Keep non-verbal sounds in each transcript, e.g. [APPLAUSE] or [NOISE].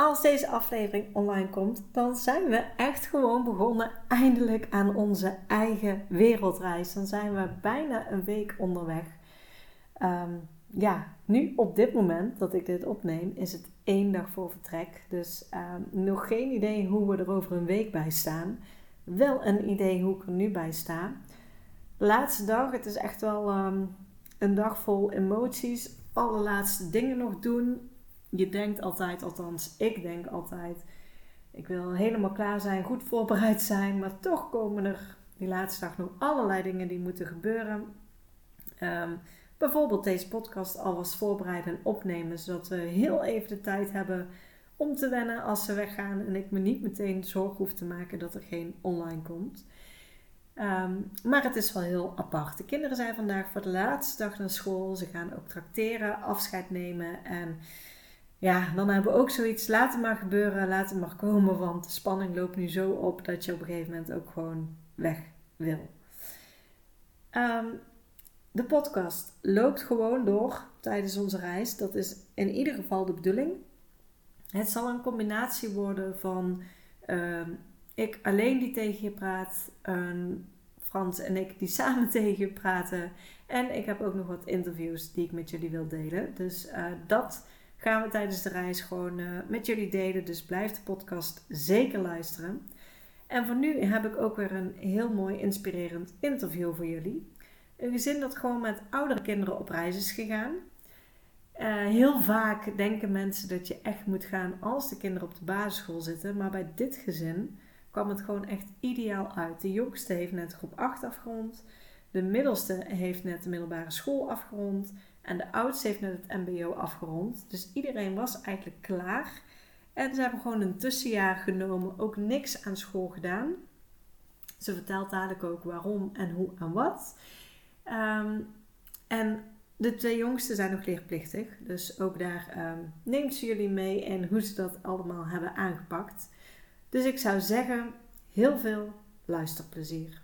Als deze aflevering online komt, dan zijn we echt gewoon begonnen eindelijk aan onze eigen wereldreis. Dan zijn we bijna een week onderweg. Ehm, ja, nu op dit moment dat ik dit opneem, is het één dag voor vertrek. Dus ehm, nog geen idee hoe we er over een week bij staan. Wel een idee hoe ik er nu bij sta. Laatste dag, het is echt wel ehm, een dag vol emoties. Allerlaatste dingen nog doen je denkt altijd, althans ik denk altijd, ik wil helemaal klaar zijn, goed voorbereid zijn, maar toch komen er die laatste dag nog allerlei dingen die moeten gebeuren. Um, bijvoorbeeld deze podcast alvast voorbereiden en opnemen, zodat we heel even de tijd hebben om te wennen als ze weggaan en ik me niet meteen zorgen hoef te maken dat er geen online komt. Ehm, maar het is wel heel apart. De kinderen zijn vandaag voor de laatste dag naar school. Ze gaan ook tracteren, afscheid nemen en ja, dan hebben we ook zoiets. Laat het maar gebeuren, laat het maar komen. Want de spanning loopt nu zo op dat je op een gegeven moment ook gewoon weg wil. Ehm, de podcast loopt gewoon door tijdens onze reis. Dat is in ieder geval de bedoeling. Het zal een combinatie worden van ehm, ik alleen die tegen je praat, Frans en ik die [LAUGHS] samen tegen je praten. En ik heb ook nog wat interviews die ik met jullie wil delen. Dus uh, dat gaan we tijdens de reis gewoon uh, met jullie delen. Dus blijf de podcast zeker luisteren. En voor nu heb ik ook weer een heel mooi inspirerend interview voor jullie. Een gezin dat gewoon met oudere kinderen op reis is gegaan. Uh, heel vaak denken mensen dat je echt moet gaan als de kinderen op de basisschool zitten. Maar bij dit gezin kwam het gewoon echt ideaal uit. De jongste heeft net groep 8 afgerond. De middelste heeft net de middelbare school afgerond. En de oudste heeft net het MBO afgerond. Dus iedereen was eigenlijk klaar. En ze hebben gewoon een tussenjaar genomen, ook niks aan school gedaan. Ze vertelt dadelijk ook waarom en hoe en wat. Um, en de twee jongsten zijn nog leerplichtig. Dus ook daar um, neemt ze jullie mee en hoe ze dat allemaal hebben aangepakt. Dus ik zou zeggen, heel veel luisterplezier.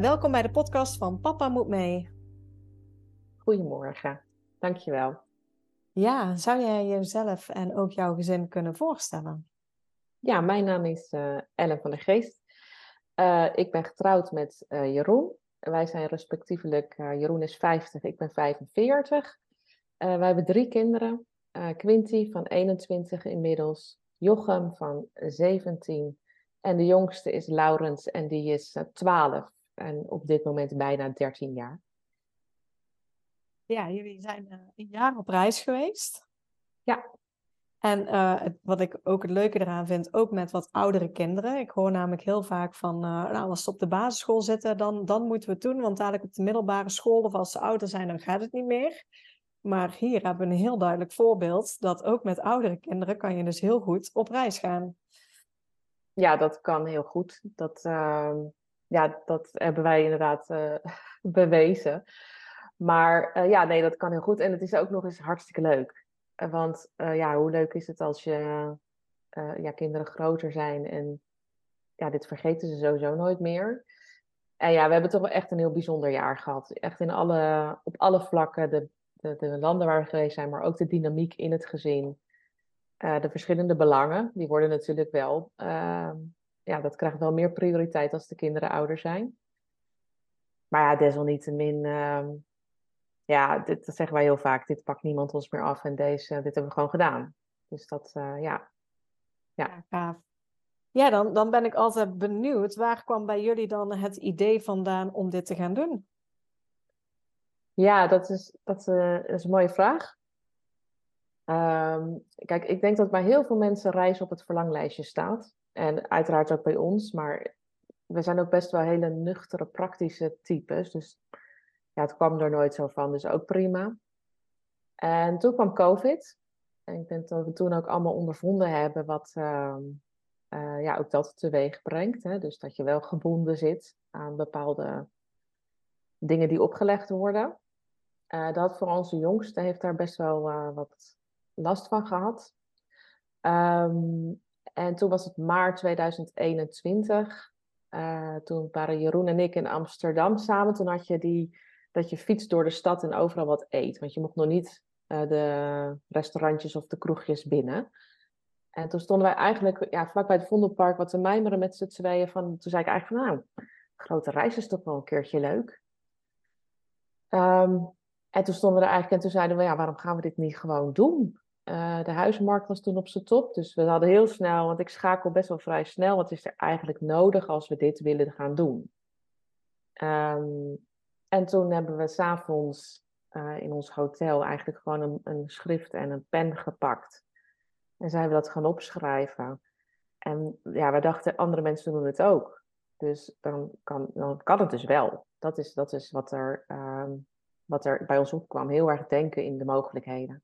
Welkom bij de podcast van Papa Moet Mee. Goedemorgen, dankjewel. Ja, zou jij jezelf en ook jouw gezin kunnen voorstellen? Ja, mijn naam is uh, Ellen van der Geest. Uh, ik ben getrouwd met uh, Jeroen. Wij zijn respectievelijk, Jeroen is 50, ik ben 45. wij hebben drie kinderen. Quinty van 21 inmiddels, Jochem van 17 en de jongste is Laurens en die is 12 en op dit moment bijna 13 jaar. Ja, jullie zijn uh, een jaar op reis geweest. Ja. En uh, wat ik ook het leuke eraan vind, ook met wat oudere kinderen. Ik hoor namelijk heel vaak van, nou, als ze op de basisschool zitten, dan, dan moeten we het doen. Want dadelijk op de middelbare school of als ze ouder zijn, dan gaat het niet meer. Maar hier hebben we een heel duidelijk voorbeeld dat ook met oudere kinderen kan je dus heel goed op reis gaan. Ja, dat kan heel goed. Dat, ehm, ja, dat hebben wij inderdaad uh, [LAUGHS] bewezen. Maar uh, ja, nee, dat kan heel goed. En het is ook nog eens hartstikke leuk. Uh, want ja, hoe leuk is het als je ja, kinderen groter zijn en ja, dit vergeten ze sowieso nooit meer. En ja, we hebben toch wel echt een heel bijzonder jaar gehad. Echt in alle, op alle vlakken, de, de, de landen waar we geweest zijn, maar ook de dynamiek in het gezin. De verschillende belangen, die worden natuurlijk wel ehm, ja, dat krijgt wel meer prioriteit als de kinderen ouder zijn. Maar ja, desalniettemin, uh, ja, dit, dat zeggen wij heel vaak, dit pakt niemand ons meer af en deze, dit hebben we gewoon gedaan. Dus dat, uh, ja. Ja, ja, ja dan, dan ben ik altijd benieuwd, waar kwam bij jullie dan het idee vandaan om dit te gaan doen? Ja, dat is, dat, uh, is een mooie vraag. Um, kijk, ik denk dat bij heel veel mensen reis op het verlanglijstje staat. En uiteraard ook bij ons, maar we zijn ook best wel hele nuchtere, praktische types. Dus ja, het kwam er nooit zo van, dus ook prima. En toen kwam COVID. En ik denk dat we toen ook allemaal ondervonden hebben wat uh, uh, ja, ook dat teweeg brengt. Hè? Dus dat je wel gebonden zit aan bepaalde dingen die opgelegd worden. Uh, dat voor onze jongste heeft daar best wel uh, wat last van gehad. Um, en toen was het maart 2021. Uh, toen waren Jeroen en ik in Amsterdam samen. Toen had je die, dat je fietst door de stad en overal wat eet. Want je mocht nog niet de restaurantjes of de kroegjes binnen. En toen stonden wij eigenlijk ja, vlakbij het Vondelpark wat te mijmeren met z'n tweeën. Van, toen zei ik eigenlijk van nou, grote reis is toch wel een keertje leuk. Um, en toen stonden we er eigenlijk en toen zeiden we, ja, waarom gaan we dit niet gewoon doen? Uh, de huismarkt was toen op zijn top, dus we hadden heel snel, want ik schakel best wel vrij snel, wat is er eigenlijk nodig als we dit willen gaan doen? Um, en toen hebben we s'avonds uh, in ons hotel eigenlijk gewoon een, een, schrift en een pen gepakt. En zijn we dat gaan opschrijven. En ja, we dachten, andere mensen doen het ook. Dus dan kan, dan kan het dus wel. Dat is, dat is wat, er, um, wat er bij ons opkwam. Heel erg denken in de mogelijkheden.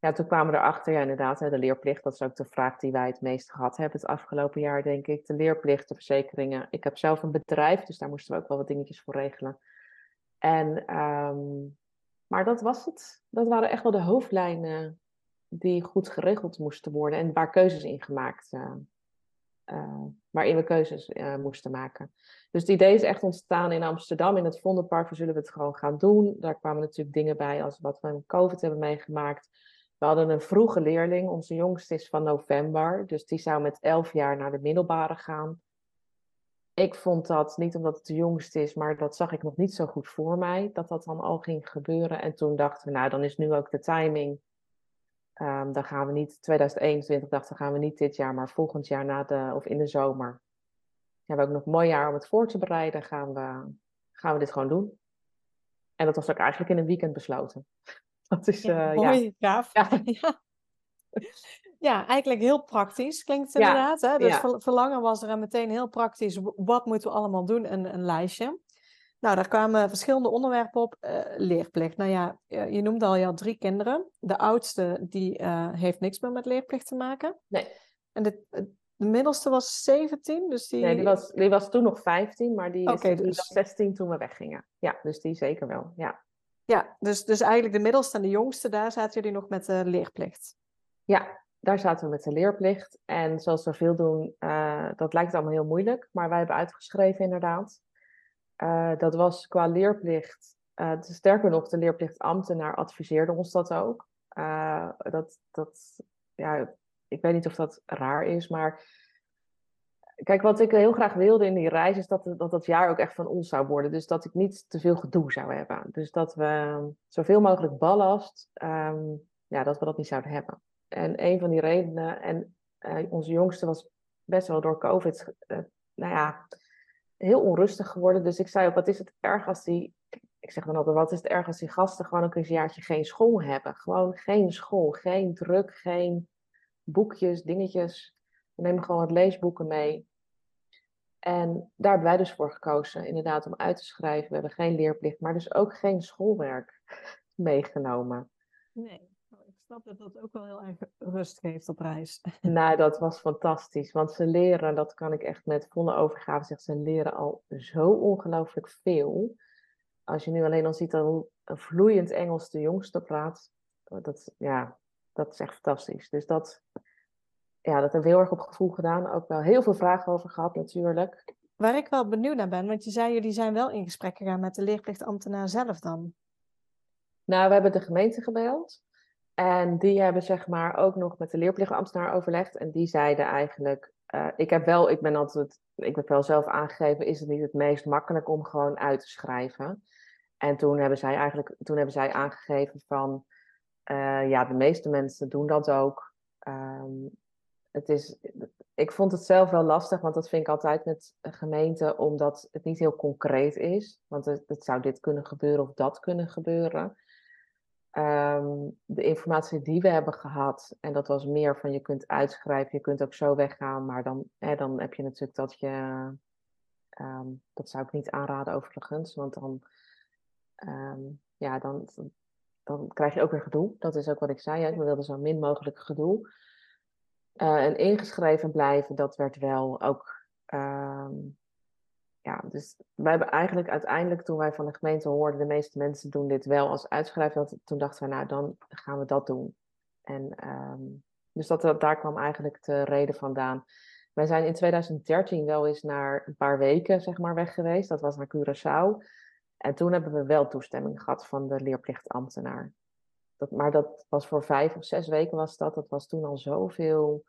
Ja, toen kwamen we erachter, ja inderdaad, de leerplicht. Dat is ook de vraag die wij het meest gehad hebben het afgelopen jaar, denk ik. De leerplicht, de verzekeringen. Ik heb zelf een bedrijf, dus daar moesten we ook wel wat dingetjes voor regelen. En, um, maar dat was het. Dat waren echt wel de hoofdlijnen die goed geregeld moesten worden en waar keuzes in gemaakt uh, uh, waarin we keuzes uh, moesten maken. Dus het idee is echt ontstaan in Amsterdam, in het Vondelpark. We zullen we het gewoon gaan doen. Daar kwamen natuurlijk dingen bij als wat we COVID hebben meegemaakt. We hadden een vroege leerling, onze jongste is van november, dus die zou met elf jaar naar de middelbare gaan. Ik vond dat, niet omdat het de jongste is, maar dat zag ik nog niet zo goed voor mij, dat dat dan al ging gebeuren. En toen dachten we, nou dan is nu ook de timing Um, dan gaan we niet, 2021 dachten gaan we niet dit jaar, maar volgend jaar na de, of in de zomer. Hebben we ook nog een mooi jaar om het voor te bereiden, gaan we, gaan we dit gewoon doen. En dat was ook eigenlijk in een weekend besloten. Dat is, ja, uh, mooi, ja. gaaf. Ja. [LAUGHS] ja. ja. eigenlijk heel praktisch klinkt het inderdaad. Hè? Dus verlangen was er en meteen heel praktisch. Wat moeten we allemaal doen? Een, een lijstje. Nou, daar kwamen verschillende onderwerpen op. Uh, leerplicht. Nou ja, je noemde al, je had drie kinderen. De oudste, die uh, heeft niks meer met leerplicht te maken. Nee. En de, de middelste was 17, dus die... Nee, die was, die was toen nog 15, maar die, okay, is, dus... die was 16 toen we weggingen. Ja, dus die zeker wel, ja. Ja, dus, dus eigenlijk de middelste en de jongste, daar zaten jullie nog met de leerplicht. Ja, daar zaten we met de leerplicht. En zoals we veel doen, uh, dat lijkt allemaal heel moeilijk, maar wij hebben uitgeschreven inderdaad. Uh, dat was qua leerplicht. Uh, sterker nog, de leerplichtambtenaar adviseerde ons dat ook. Dat, dat, ja, ik weet niet of dat raar is, maar kijk, wat ik heel graag wilde in die reis is dat, dat dat jaar ook echt van ons zou worden. Dus dat ik niet te veel gedoe zou hebben. Dus dat we zoveel mogelijk ballast, um, ja, dat we dat niet zouden hebben. En een van die redenen, en onze jongste was best wel door COVID, nou ja, heel onrustig geworden. Dus ik zei ook, wat is het erg als die... Ik zeg dan altijd, wat is het erg als die gasten gewoon ook een jaartje geen school hebben? Gewoon geen school, geen druk, geen boekjes, dingetjes. We nemen gewoon wat leesboeken mee. En daar hebben wij dus voor gekozen, inderdaad, om uit te schrijven. We hebben geen leerplicht, maar dus ook geen schoolwerk [LAUGHS] meegenomen. Nee snap dat dat ook wel heel erg rust geeft op reis. [LAUGHS] Nou, dat was fantastisch. Want ze leren, dat kan ik echt met volle overgave zeggen, ze leren al zo ongelooflijk veel. Als je nu alleen al ziet hoe vloeiend Engels de jongste praat, dat, ja, dat is echt fantastisch. Dus dat, ja, dat hebben we heel erg op gevoel gedaan. Ook wel heel veel vragen over gehad natuurlijk. Waar ik wel benieuwd naar ben, want je zei jullie zijn wel in gesprek gegaan met de leerplichtambtenaar zelf dan. Nou, we hebben de gemeente gebeld. En die hebben zeg maar ook nog met de leerplichtambtenaar overlegd. En die zeiden eigenlijk, uh, ik heb wel, ik ben altijd, ik heb wel zelf aangegeven, is het niet het meest makkelijk om gewoon uit te schrijven? En toen hebben zij eigenlijk, toen hebben zij aangegeven van, uh, ja, de meeste mensen doen dat ook. Um, het is, ik vond het zelf wel lastig, want dat vind ik altijd met gemeenten, omdat het niet heel concreet is. Want het, zou dit kunnen gebeuren of dat kunnen gebeuren. ehm, de informatie die we hebben gehad, en dat was meer van je kunt uitschrijven, je kunt ook zo weggaan, maar dan, dan heb je natuurlijk dat je, ehm, dat zou ik niet aanraden overigens, want dan, ehm, ja, dan, dan krijg je ook weer gedoe. Dat is ook wat ik zei, hè? we wilden zo min mogelijk gedoe. Uh, en ingeschreven blijven, dat werd wel ook ja, dus wij hebben eigenlijk uiteindelijk, toen wij van de gemeente hoorden, de meeste mensen doen dit wel als uitschrijven, toen dachten we, nou, dan gaan we dat doen. En ehm, dus dat, daar kwam eigenlijk de reden vandaan. Wij zijn in 2013 wel eens naar een paar weken, zeg maar, weg geweest. Dat was naar Curaçao. En toen hebben we wel toestemming gehad van de leerplichtambtenaar. Dat, maar dat was voor vijf of zes weken was dat. Dat was toen al zoveel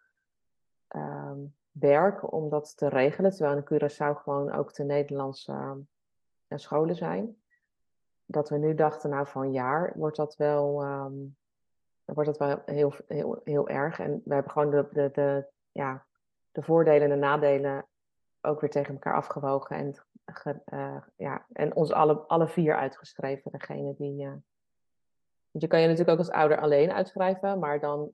um, werk om dat te regelen. Terwijl in Curaçao gewoon ook de Nederlandse uh, scholen zijn. Dat we nu dachten, nou van een jaar wordt dat wel, um, wordt dat wel heel, heel, heel erg. En we hebben gewoon de, de, ja, de voordelen en de nadelen ook weer tegen elkaar afgewogen. En, uh, ja, en ons alle, alle vier uitgeschreven. Degene die. Uh, want je kan je natuurlijk ook als ouder alleen uitschrijven, maar dan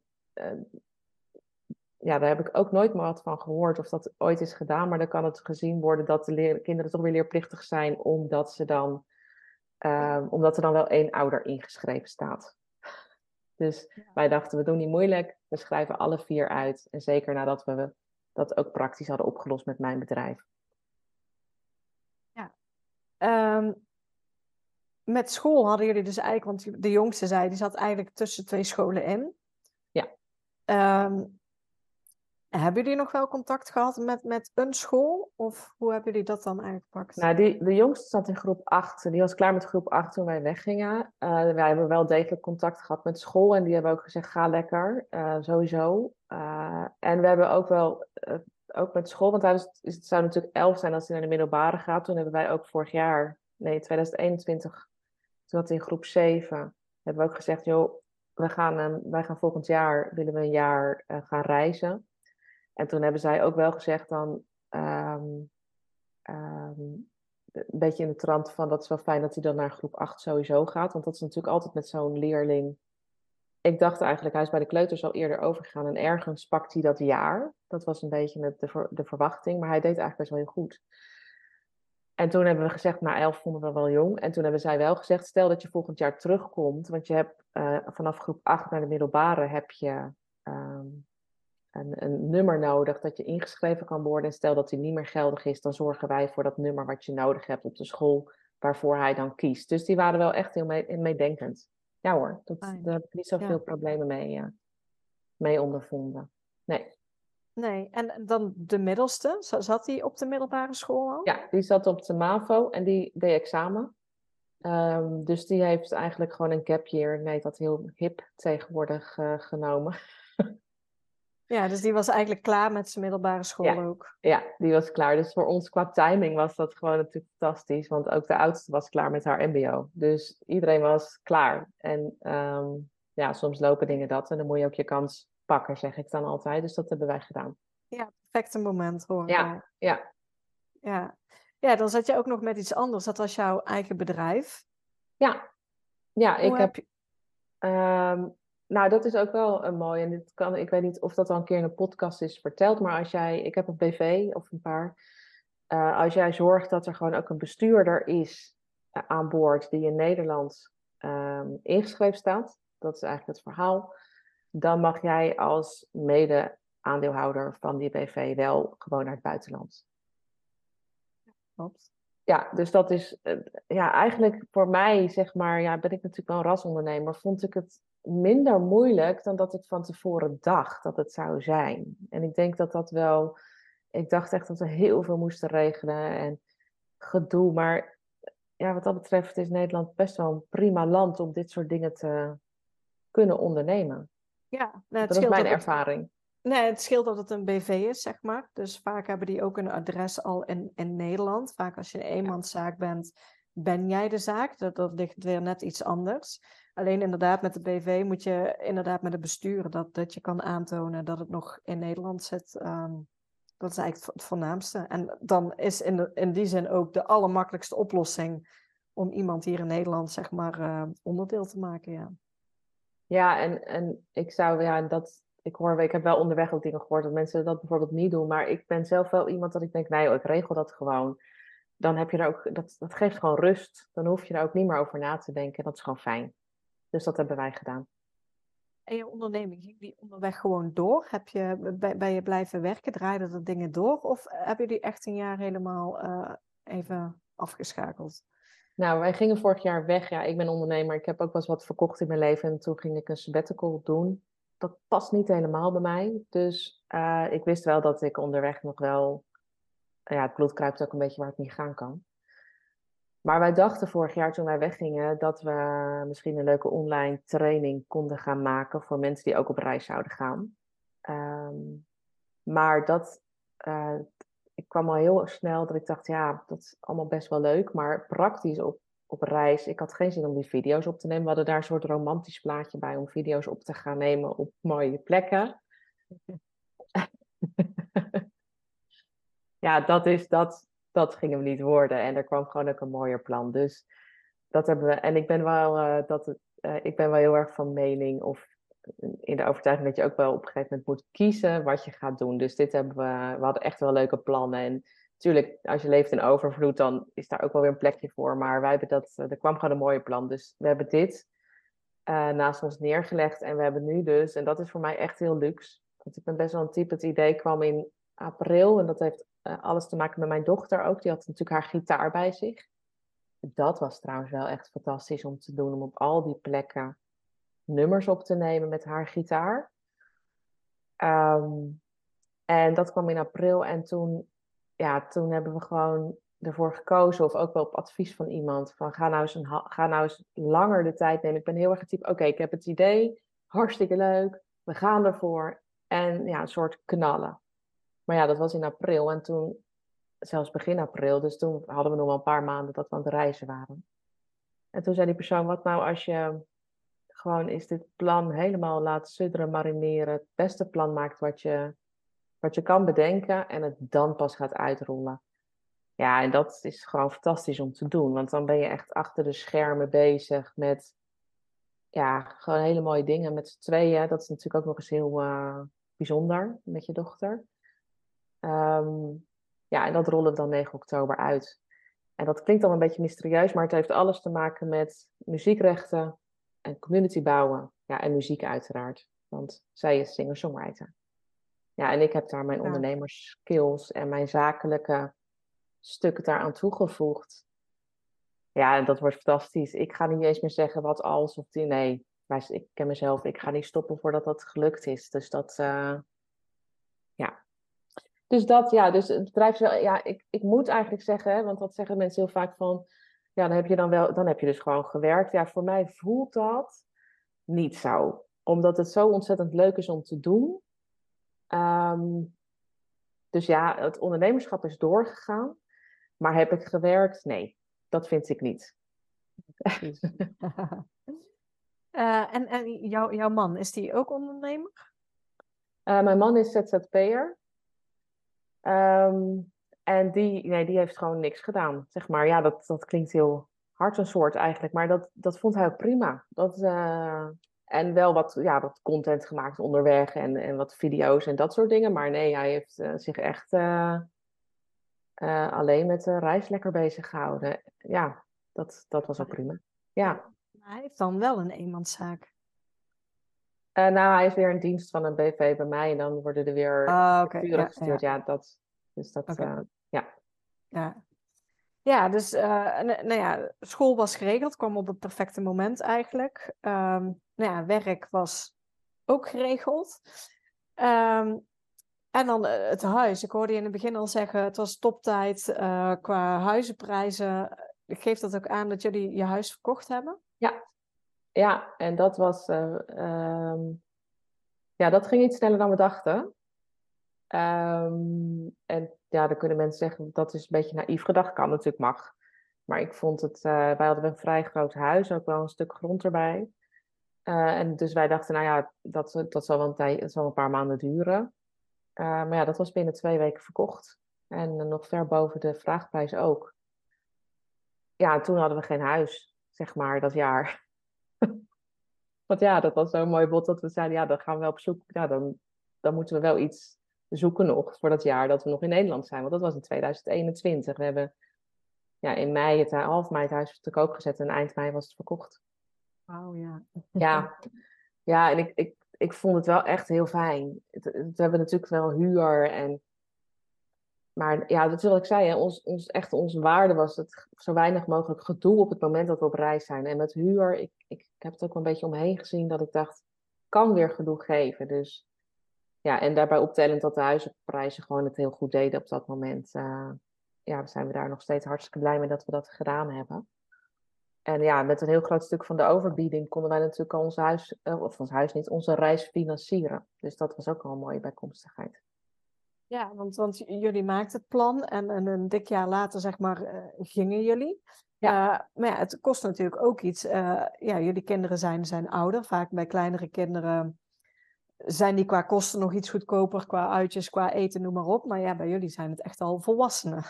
ja, daar heb ik ook nooit meer wat van gehoord of dat ooit is gedaan. Maar dan kan het gezien worden dat de kinderen toch weer leerplichtig zijn, omdat, ze dan, uh, omdat er dan wel één ouder ingeschreven staat. Dus wij dachten, we doen niet moeilijk, we schrijven alle vier uit. En zeker nadat we dat ook praktisch hadden opgelost met mijn bedrijf. Ja. Um, met school hadden jullie dus eigenlijk, want de jongste zei, die zat eigenlijk tussen twee scholen in. Ja. Um, hebben jullie nog wel contact gehad met, met een school? Of hoe hebben jullie dat dan aangepakt? Nou, die, de jongste zat in groep 8. Die was klaar met groep 8 toen wij weggingen. Uh, wij hebben wel degelijk contact gehad met school. En die hebben ook gezegd, ga lekker. Uh, sowieso. Uh, en we hebben ook wel, ook met school. Want het, het zou natuurlijk 11 zijn als hij naar de middelbare gaat. Toen hebben wij ook vorig jaar, nee, 2021. Toen had in groep 7. Hebben we ook gezegd, joh, we gaan, wij gaan volgend jaar, willen we een jaar gaan reizen. En toen hebben zij ook wel gezegd dan, um, um, een beetje in de trant van dat is wel fijn dat hij dan naar groep 8 sowieso gaat. Want dat is natuurlijk altijd met zo'n leerling. Ik dacht eigenlijk, hij is bij de kleuters al eerder overgegaan en ergens pakt hij dat jaar. Dat was een beetje de, de verwachting, maar hij deed eigenlijk best wel heel goed. En toen hebben we gezegd, nou, elf vonden we wel jong. En toen hebben zij wel gezegd, stel dat je volgend jaar terugkomt, want je hebt uh, vanaf groep 8 naar de middelbare heb je um, een, een, nummer nodig dat je ingeschreven kan worden. En stel dat die niet meer geldig is, dan zorgen wij voor dat nummer wat je nodig hebt op de school waarvoor hij dan kiest. Dus die waren wel echt heel meedenkend. Ja hoor, dat, daar heb ik niet zoveel ja. problemen mee, ja, mee ondervonden. Nee. Nee, en dan de middelste, zat die op de middelbare school al? Ja, die zat op de MAVO en die deed examen. Um, dus die heeft eigenlijk gewoon een gap year, nee, dat heel hip tegenwoordig uh, genomen. [LAUGHS] Ja, dus die was eigenlijk klaar met zijn middelbare school ook. Ja, die was klaar. Dus voor ons qua timing was dat gewoon natuurlijk fantastisch. Want ook de oudste was klaar met haar mbo. Dus iedereen was klaar. En um, ja, soms lopen dingen dat. En dan moet je ook je kans pakken, zeg ik dan altijd. Dus dat hebben wij gedaan. Ja, perfecte moment hoor. Ja, ja. Ja. ja, dan zat je ook nog met iets anders. Dat was jouw eigen bedrijf. Ja, ja ik heb... Um, nou, dat is ook wel een mooi. En dit kan, ik weet niet of dat al een keer in een podcast is verteld, maar als jij, ik heb een BV of een paar. Uh, als jij zorgt dat er gewoon ook een bestuurder is uh, aan boord die in Nederland um, ingeschreven staat, dat is eigenlijk het verhaal, dan mag jij als mede-aandeelhouder van die BV wel gewoon naar het buitenland. Klopt. Ja, dus dat is uh, ja, eigenlijk voor mij, zeg maar, ja, ben ik natuurlijk wel een rasondernemer, vond ik het minder moeilijk dan dat ik van tevoren dacht dat het zou zijn. En ik denk dat dat wel. Ik dacht echt dat we heel veel moesten regelen en gedoe. Maar ja, wat dat betreft is Nederland best wel een prima land om dit soort dingen te kunnen ondernemen. Ja, dat is mijn ervaring. nee, het scheelt dat het een BV is, zeg maar. Dus vaak hebben die ook een adres al in, in Nederland. Vaak als je een eenmanszaak bent, ben jij de zaak. Dat, dat ligt weer net iets anders. Alleen inderdaad, met de BV moet je inderdaad met het bestuur dat, dat je kan aantonen dat het nog in Nederland zit. Ehm, dat is eigenlijk het voornaamste. En dan is in, de, in die zin ook de allermakkelijkste oplossing om iemand hier in Nederland, zeg maar, uh, onderdeel te maken. Ja. Ja, en, en ik zou, ja, dat, ik hoor, ik heb wel onderweg ook dingen gehoord dat mensen dat bijvoorbeeld niet doen, maar ik ben zelf wel iemand dat ik denk, nee, ik regel dat gewoon. Dan heb je er ook, dat, dat geeft gewoon rust. Dan hoef je er ook niet meer over na te denken. Dat is gewoon fijn. Dus dat hebben wij gedaan. En je onderneming, ging die onderweg gewoon door? Heb je, ben je blijven werken? Draaiden er dingen door? Of heb je die echt een jaar helemaal uh, even afgeschakeld? Nou, wij gingen vorig jaar weg. Ja, ik ben ondernemer. Ik heb ook wel eens wat verkocht in mijn leven. En toen ging ik een sabbatical doen. Dat past niet helemaal bij mij. Dus uh, ik wist wel dat ik onderweg nog wel... Ja, het bloed kruipt ook een beetje waar het niet gaan kan. Maar wij dachten vorig jaar toen wij weggingen dat we misschien een leuke online training konden gaan maken voor mensen die ook op reis zouden gaan. Um, maar dat, uh, ik kwam al heel snel dat ik dacht, ja, dat is allemaal best wel leuk, maar praktisch op, op reis, ik had geen zin om die video's op te nemen. We hadden daar een soort romantisch plaatje bij om video's op te gaan nemen op mooie plekken. [LAUGHS] ja, dat is dat dat ging hem niet worden. En er kwam gewoon ook een mooier plan. Dus dat hebben we. En ik ben wel, uh, dat, uh, ik ben wel heel erg van mening of in de overtuiging dat je ook wel op een gegeven moment moet kiezen wat je gaat doen. Dus dit hebben we, we hadden echt wel leuke plannen. En natuurlijk, als je leeft in overvloed, dan is daar ook wel weer een plekje voor. Maar wij hebben dat, er kwam gewoon een mooie plan. Dus we hebben dit uh, naast ons neergelegd. En we hebben nu dus, en dat is voor mij echt heel luxe. Want ik ben best wel een type, het idee kwam in april. En dat heeft uh, alles te maken met mijn dochter ook. Die had natuurlijk haar gitaar bij zich. Dat was trouwens wel echt fantastisch om te doen. Om op al die plekken nummers op te nemen met haar gitaar. Um, en dat kwam in april. En toen, ja, toen hebben we gewoon ervoor gekozen, of ook wel op advies van iemand, van ga nou eens, een, ga nou eens langer de tijd nemen. Ik ben heel erg het type, oké, ik heb het idee, hartstikke leuk, we gaan ervoor. En ja, een soort knallen. Maar ja, dat was in april en toen, zelfs begin april, dus toen hadden we nog wel een paar maanden dat we aan het reizen waren. En toen zei die persoon, wat nou als je gewoon is dit plan helemaal laat sudderen, marineren, het beste plan maakt wat je, wat je kan bedenken en het dan pas gaat uitrollen. Ja, en dat is gewoon fantastisch om te doen, want dan ben je echt achter de schermen bezig met, ja, gewoon hele mooie dingen met z'n tweeën. Dat is natuurlijk ook nog eens heel uh, bijzonder met je dochter. Um, ja, en dat rollen we dan 9 oktober uit. En dat klinkt dan een beetje mysterieus, maar het heeft alles te maken met muziekrechten en community bouwen. Ja, en muziek uiteraard, want zij is singer-songwriter. Ja, en ik heb daar mijn ja. ondernemerskills en mijn zakelijke stukken daaraan toegevoegd. Ja, en dat wordt fantastisch. Ik ga niet eens meer zeggen wat als of die. Nee, ik ken mezelf. Ik ga niet stoppen voordat dat gelukt is. Dus dat, uh, ja, dus dat, ja, dus het bedrijf, ja, ik, ik moet eigenlijk zeggen, want dat zeggen mensen heel vaak van, ja, dan heb je dan wel, dan heb je dus gewoon gewerkt. Ja, voor mij voelt dat niet zo, omdat het zo ontzettend leuk is om te doen. Um, dus ja, het ondernemerschap is doorgegaan, maar heb ik gewerkt? Nee, dat vind ik niet. uh, [LAUGHS] en en jou, jouw man, is die ook ondernemer? Uh, mijn man is ZZP'er. Um, en die, nee, die heeft gewoon niks gedaan. Zeg maar, ja, dat, dat klinkt heel hard een soort eigenlijk. Maar dat, dat vond hij ook prima. Dat, uh, en wel wat, ja, wat content gemaakt onderweg en, en wat video's en dat soort dingen. Maar nee, hij heeft uh, zich echt uh, alleen met de reis lekker bezig gehouden. Ja, dat, dat was ook prima. Ja. Hij heeft dan wel een eenmanszaak. Nou, hij is weer een dienst van een BV bij mij en dan worden er weer uh, okay. ja, gestuurd. Ja. ja, dat, dus dat, okay. Uh, ja. Ja, dus nou ja, school was geregeld, kwam op het perfecte moment eigenlijk. Um, nou ja, werk was ook geregeld. Um, en dan het huis. Ik hoorde je in het begin al zeggen, het was toptijd qua huizenprijzen. Geeft dat ook aan dat jullie je huis verkocht hebben? Ja, ja, en dat was. Uh, um, ja, dat ging iets sneller dan we dachten. Um, en ja, dan kunnen mensen zeggen dat is een beetje naïef gedacht. Kan natuurlijk, mag. Maar ik vond het. Uh, wij hadden een vrij groot huis, ook wel een stuk grond erbij. Uh, en dus wij dachten, nou ja, dat, dat, zal, wel een dat zal een paar maanden duren. maar ja, dat was binnen twee weken verkocht. En nog ver boven de vraagprijs ook. Ja, toen hadden we geen huis, zeg maar, dat jaar. [LAUGHS] Want ja, dat was zo'n mooi bod dat we zeiden, ja, dan gaan we wel op zoek. Ja, dan, dan moeten we wel iets zoeken nog voor dat jaar dat we nog in Nederland zijn. Want dat was in 2021. We hebben ja, in mei, het, half mei het huis te koop gezet en eind mei was het verkocht. Wauw, ja. Ja, [LAUGHS] ja en ik, ik, ik vond het wel echt heel fijn. We hebben natuurlijk wel huur en... Maar ja, dat is wat ik zei, hè. Ons, ons, echt onze waarde was het zo weinig mogelijk gedoe op het moment dat we op reis zijn. En met huur, ik, ik, ik heb het ook wel een beetje omheen gezien dat ik dacht, kan weer gedoe geven. Dus ja, en daarbij optellend dat de huizenprijzen gewoon het heel goed deden op dat moment. Uh, ja, zijn we daar nog steeds hartstikke blij mee dat we dat gedaan hebben. En ja, met een heel groot stuk van de overbieding konden wij natuurlijk al ons huis, uh, of ons huis niet, onze reis financieren. Dus dat was ook al een mooie bijkomstigheid. Ja, want, want jullie maakten het plan en, en een dik jaar later, zeg maar, uh, gingen jullie. Ja. maar ja, het kost natuurlijk ook iets. ja, jullie kinderen zijn, zijn ouder. Vaak bij kleinere kinderen zijn die qua kosten nog iets goedkoper, qua uitjes, qua eten, noem maar op. Maar ja, bij jullie zijn het echt al volwassenen.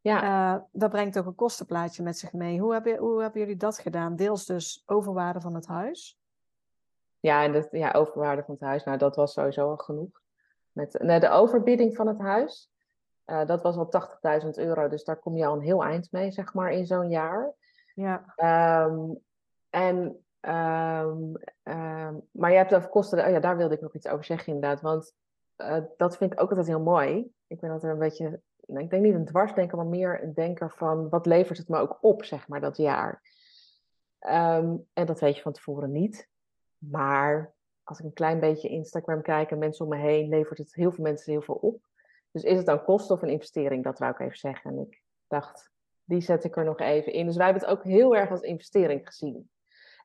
Ja. Uh, dat brengt ook een kostenplaatje met zich mee. Hoe, heb hoe hebben jullie dat gedaan? Deels dus overwaarde van het huis? Ja, en de, ja, overwaarde van het huis, nou dat was sowieso al genoeg. Met nou, de overbieding van het huis, uh, dat was al 80.000 euro. Dus daar kom je al een heel eind mee, zeg maar, in zo'n jaar. Ja. Um, en Um, um, maar je hebt over kosten, oh ja, daar wilde ik nog iets over zeggen inderdaad. Want uh, dat vind ik ook altijd heel mooi. Ik ben altijd een beetje, nou, ik denk niet een dwarsdenker, maar meer een denker van wat levert het me ook op, zeg maar, dat jaar. Um, en dat weet je van tevoren niet. Maar als ik een klein beetje Instagram kijk en mensen om me heen, levert het heel veel mensen heel veel op. Dus is het dan kosten of een investering? Dat wou ik even zeggen. En ik dacht, die zet ik er nog even in. Dus wij hebben het ook heel erg als investering gezien.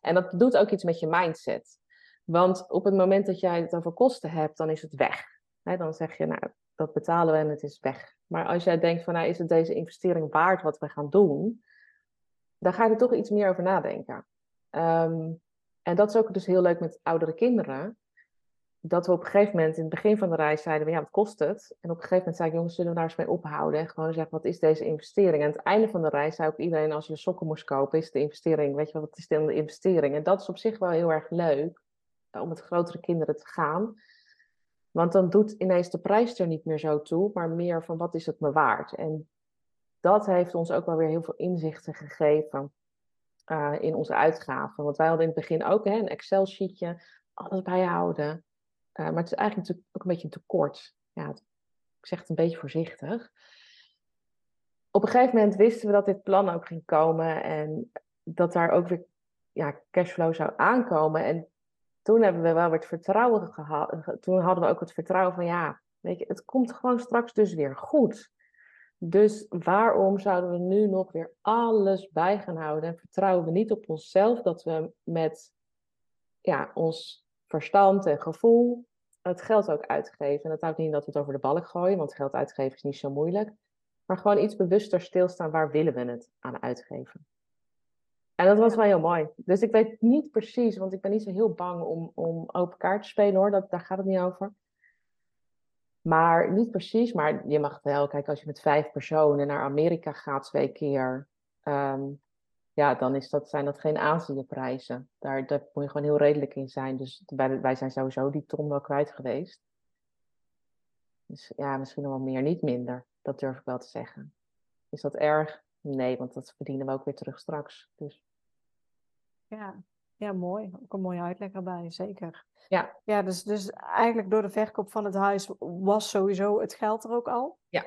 En dat doet ook iets met je mindset. Want op het moment dat jij het over kosten hebt, dan is het weg. dan zeg je, nou, dat betalen we en het is weg. Maar als jij denkt van, nou, is het deze investering waard wat we gaan doen? Dan ga je er toch iets meer over nadenken. Ehm, en dat is ook dus heel leuk met oudere kinderen. Dat we op een gegeven moment in het begin van de reis zeiden, ja, wat kost het? En op een gegeven moment zei ik, jongens, zullen we daar eens mee ophouden? En gewoon zeggen, wat is deze investering? En aan het einde van de reis zei ook iedereen, als je sokken moest kopen, is de investering, weet je wat is dan de investering? En dat is op zich wel heel erg leuk, om met grotere kinderen te gaan. Want dan doet ineens de prijs er niet meer zo toe, maar meer van wat is het me waard? En dat heeft ons ook wel weer heel veel inzichten gegeven uh, in onze uitgaven. Want wij hadden in het begin ook hè, een Excel-sheetje, alles bijhouden. Uh, maar het is eigenlijk natuurlijk ook een beetje een tekort. Ja, ik zeg het een beetje voorzichtig. Op een gegeven moment wisten we dat dit plan ook ging komen en dat daar ook weer ja, cashflow zou aankomen. En toen hebben we wel het vertrouwen gehad. Toen hadden we ook het vertrouwen van ja, weet je, het komt gewoon straks dus weer goed. Dus waarom zouden we nu nog weer alles bij gaan houden en vertrouwen we niet op onszelf dat we met ja, ons verstand en gevoel het geld ook uitgeven. En dat houdt niet in dat we het over de balk gooien, want geld uitgeven is niet zo moeilijk. Maar gewoon iets bewuster stilstaan, waar willen we het aan uitgeven? En dat was wel heel mooi. Dus ik weet niet precies, want ik ben niet zo heel bang om, om open kaart te spelen hoor, dat, daar gaat het niet over. Maar niet precies, maar je mag wel, kijk, als je met vijf personen naar Amerika gaat twee keer, ehm, ja, dan is dat, zijn dat geen Aziëprijzen. Daar, daar moet je gewoon heel redelijk in zijn. Dus wij, wij zijn sowieso die ton wel kwijt geweest. Dus ja, misschien nog wel meer, niet minder. Dat durf ik wel te zeggen. Is dat erg? Nee, want dat verdienen we ook weer terug straks. Dus. Ja, ja, mooi. Ook een mooie uitleg erbij, zeker. Ja. Ja, dus, dus eigenlijk door de verkoop van het huis was sowieso het geld er ook al. Ja.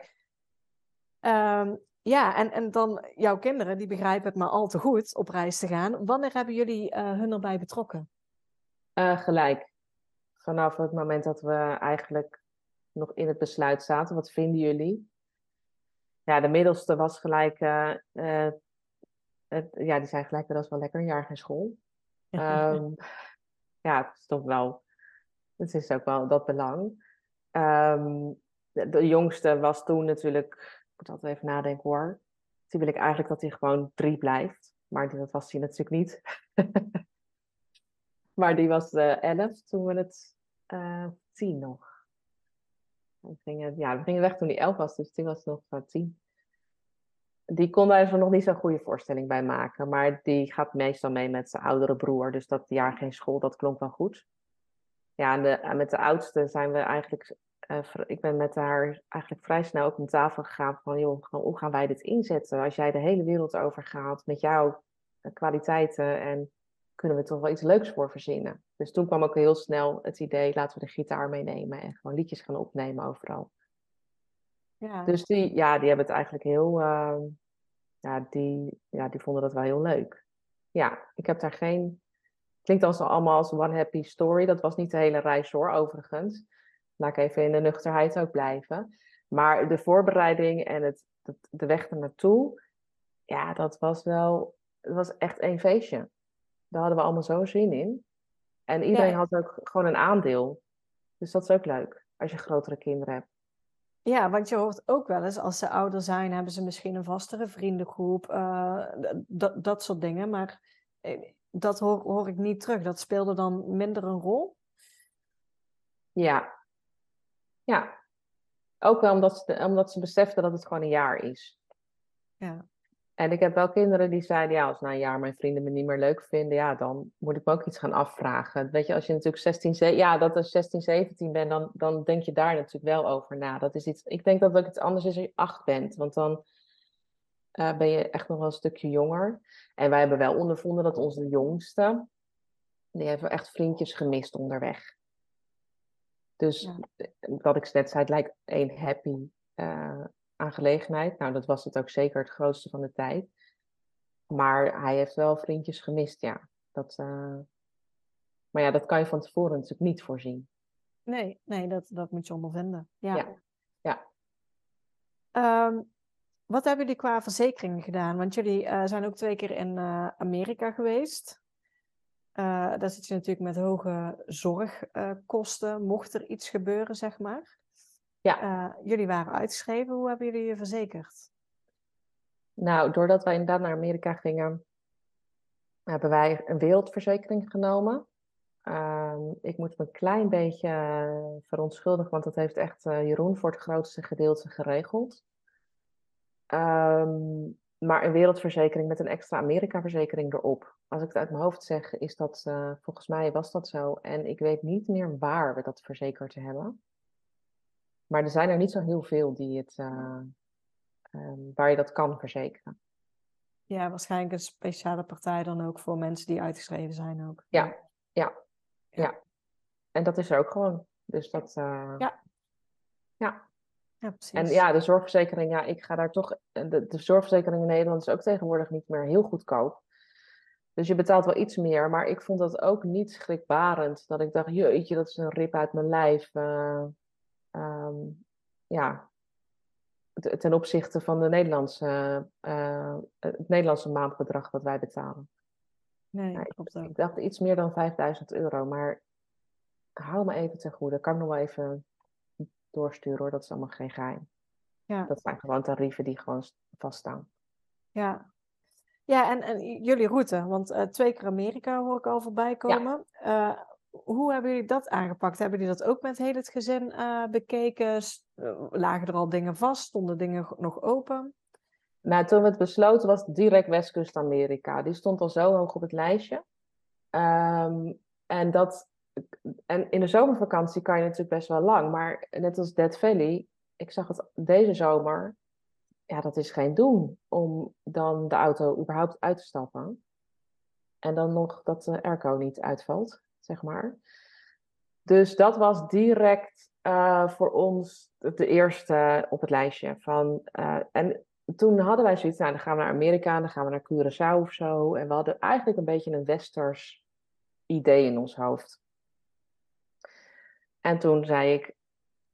Um, ja, en, en dan jouw kinderen, die begrijpen het maar al te goed op reis te gaan. Wanneer hebben jullie uh, hun erbij betrokken? Uh, gelijk. Vanaf het moment dat we eigenlijk nog in het besluit zaten. Wat vinden jullie? Ja, de middelste was gelijk... Uh, het, ja, die zei gelijk, dat is wel lekker, een jaar geen school. um, ja, het is toch wel... Het is ook wel dat belang. Um, de, de jongste was toen natuurlijk moet altijd even nadenken hoor. Toen wil ik eigenlijk dat hij gewoon drie blijft. Maar dat was hij natuurlijk niet. [LAUGHS] maar die was uh, elf toen we het uh, tien nog. We gingen, ja, we gingen weg toen hij elf was, dus die was nog uh, tien. die kon daar zo nog niet zo'n goede voorstelling bij maken. Maar die gaat meestal mee met zijn oudere broer. Dus dat jaar geen school, dat klonk wel goed. Ja, en, de, met de oudste zijn we eigenlijk... Uh, ik ben met haar eigenlijk vrij snel ook om tafel gegaan van... joh, hoe gaan wij dit inzetten? Als jij de hele wereld overgaat met jouw kwaliteiten... en kunnen we toch wel iets leuks voor verzinnen. Dus toen kwam ook heel snel het idee... laten we de gitaar meenemen en gewoon liedjes gaan opnemen overal. Ja. Dus die, ja, die hebben het eigenlijk heel, uh, ja, die, ja, die vonden dat wel heel leuk. Ja, ik heb daar geen, klinkt als allemaal als one happy story. Dat was niet de hele reis hoor, overigens. Laat ik even in de nuchterheid ook blijven. Maar de voorbereiding en het, de weg er naartoe, ja, dat was wel, het was echt een feestje. Daar hadden we allemaal zo zin in. En iedereen had ook gewoon een aandeel. Dus dat is ook leuk, als je grotere kinderen hebt. Ja, want je hoort ook wel eens, als ze ouder zijn, hebben ze misschien een vastere vriendengroep, uh, dat, dat soort dingen. Maar eh, dat hoor, hoor ik niet terug. Dat speelde dan minder een rol? Ja. Ja. Ook wel omdat ze, omdat ze beseften dat het gewoon een jaar is. Ja. En ik heb wel kinderen die zeiden, ja, als na een jaar mijn vrienden me niet meer leuk vinden, ja, dan moet ik me ook iets gaan afvragen. Weet je, als je natuurlijk 16, 17, ja, dat als 16, 17 bent, dan, dan denk je daar natuurlijk wel over na. Dat is iets, ik denk dat het iets anders is als je acht bent, want dan uh, ben je echt nog wel een stukje jonger. En wij hebben wel ondervonden dat onze jongste, die hebben echt vriendjes gemist onderweg. Dus ja. wat ik net zei, het lijkt één happy uh, aangelegenheid. Nou, dat was het ook zeker het grootste van de tijd. Maar hij heeft wel vriendjes gemist, ja. Dat, uh... Maar ja, dat kan je van tevoren natuurlijk niet voorzien. Nee, nee dat, dat moet je ondervinden. Ja. ja. ja. Um, wat hebben jullie qua verzekeringen gedaan? Want jullie uh, zijn ook twee keer in Amerika geweest. Daar zit je natuurlijk met hoge zorgkosten, mocht er iets gebeuren, zeg maar. Ja. Uh, jullie waren uitgeschreven. Hoe hebben jullie je verzekerd? Nou, doordat wij inderdaad naar Amerika gingen, hebben wij een wereldverzekering genomen. Uh, ik moet me een klein beetje uh, verontschuldigen, want dat heeft echt uh, Jeroen voor het grootste gedeelte geregeld. Um, maar een wereldverzekering met een extra Amerika-verzekering erop. Als ik het uit mijn hoofd zeg, is dat, volgens mij was dat zo. En ik weet niet meer waar we dat verzekerd hebben. Maar er zijn er niet zo heel veel die het, uh, um, waar je dat kan verzekeren. Ja, waarschijnlijk een speciale partij dan ook voor mensen die uitgeschreven zijn ook. Ja, ja, ja. En dat is er ook gewoon. Dus dat... Uh, ja. Ja. Ja. En ja, de zorgverzekering, ja, ik ga daar toch... De, de zorgverzekering in Nederland is ook tegenwoordig niet meer heel goedkoop. Dus je betaalt wel iets meer, maar ik vond dat ook niet schrikbarend. Dat ik dacht, jeetje, dat is een rip uit mijn lijf. Uh, um, ja, ten opzichte van de Nederlandse, uh, het Nederlandse maandbedrag dat wij betalen. Nee, nou, ik, ik, dacht iets meer dan 5000 euro, maar hou me even ten goede. Kan ik nog wel even doorsturen hoor, dat is allemaal geen geheim. Ja. Dat zijn gewoon tarieven die gewoon vaststaan. Ja, ja en, en jullie route, want uh, twee keer Amerika hoor ik al voorbij komen. Ja. Uh, hoe hebben jullie dat aangepakt? Hebben jullie dat ook met heel het gezin uh, bekeken? Eh, lagen er al dingen vast? Stonden dingen nog open? Nou, toen we het besloten was direct Westkust Amerika. Die stond al zo hoog op het lijstje. Um, en, dat, en in de zomervakantie kan je natuurlijk best wel lang. Maar net als Dead Valley, ik zag het deze zomer. Ja, dat is geen doen om dan de auto überhaupt uit te stappen. En dan nog dat de airco niet uitvalt zeg maar. Dus dat was direct uh, voor ons de eerste op het lijstje. Van, uh, en toen hadden wij zoiets, nou dan gaan we naar Amerika, dan gaan we naar Curaçao of zo. En we hadden eigenlijk een beetje een westers idee in ons hoofd. En toen zei ik,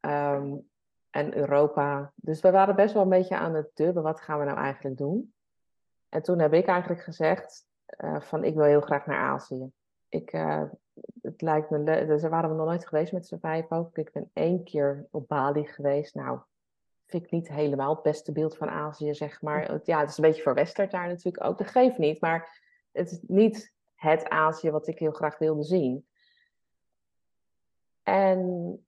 um, en Europa. Dus we waren best wel een beetje aan het dubben, wat gaan we nou eigenlijk doen? En toen heb ik eigenlijk gezegd, uh, van ik wil heel graag naar Azië. Ik, uh, het lijkt me leuk. Dus daar waren we nog nooit geweest met z'n vijf ook. Ik ben één keer op Bali geweest. Nou, vind ik niet helemaal het beste beeld van Azië, zeg maar. Ja, het is een beetje verwesterd daar natuurlijk ook. Dat geeft niet, maar het is niet het Azië wat ik heel graag wilde zien. En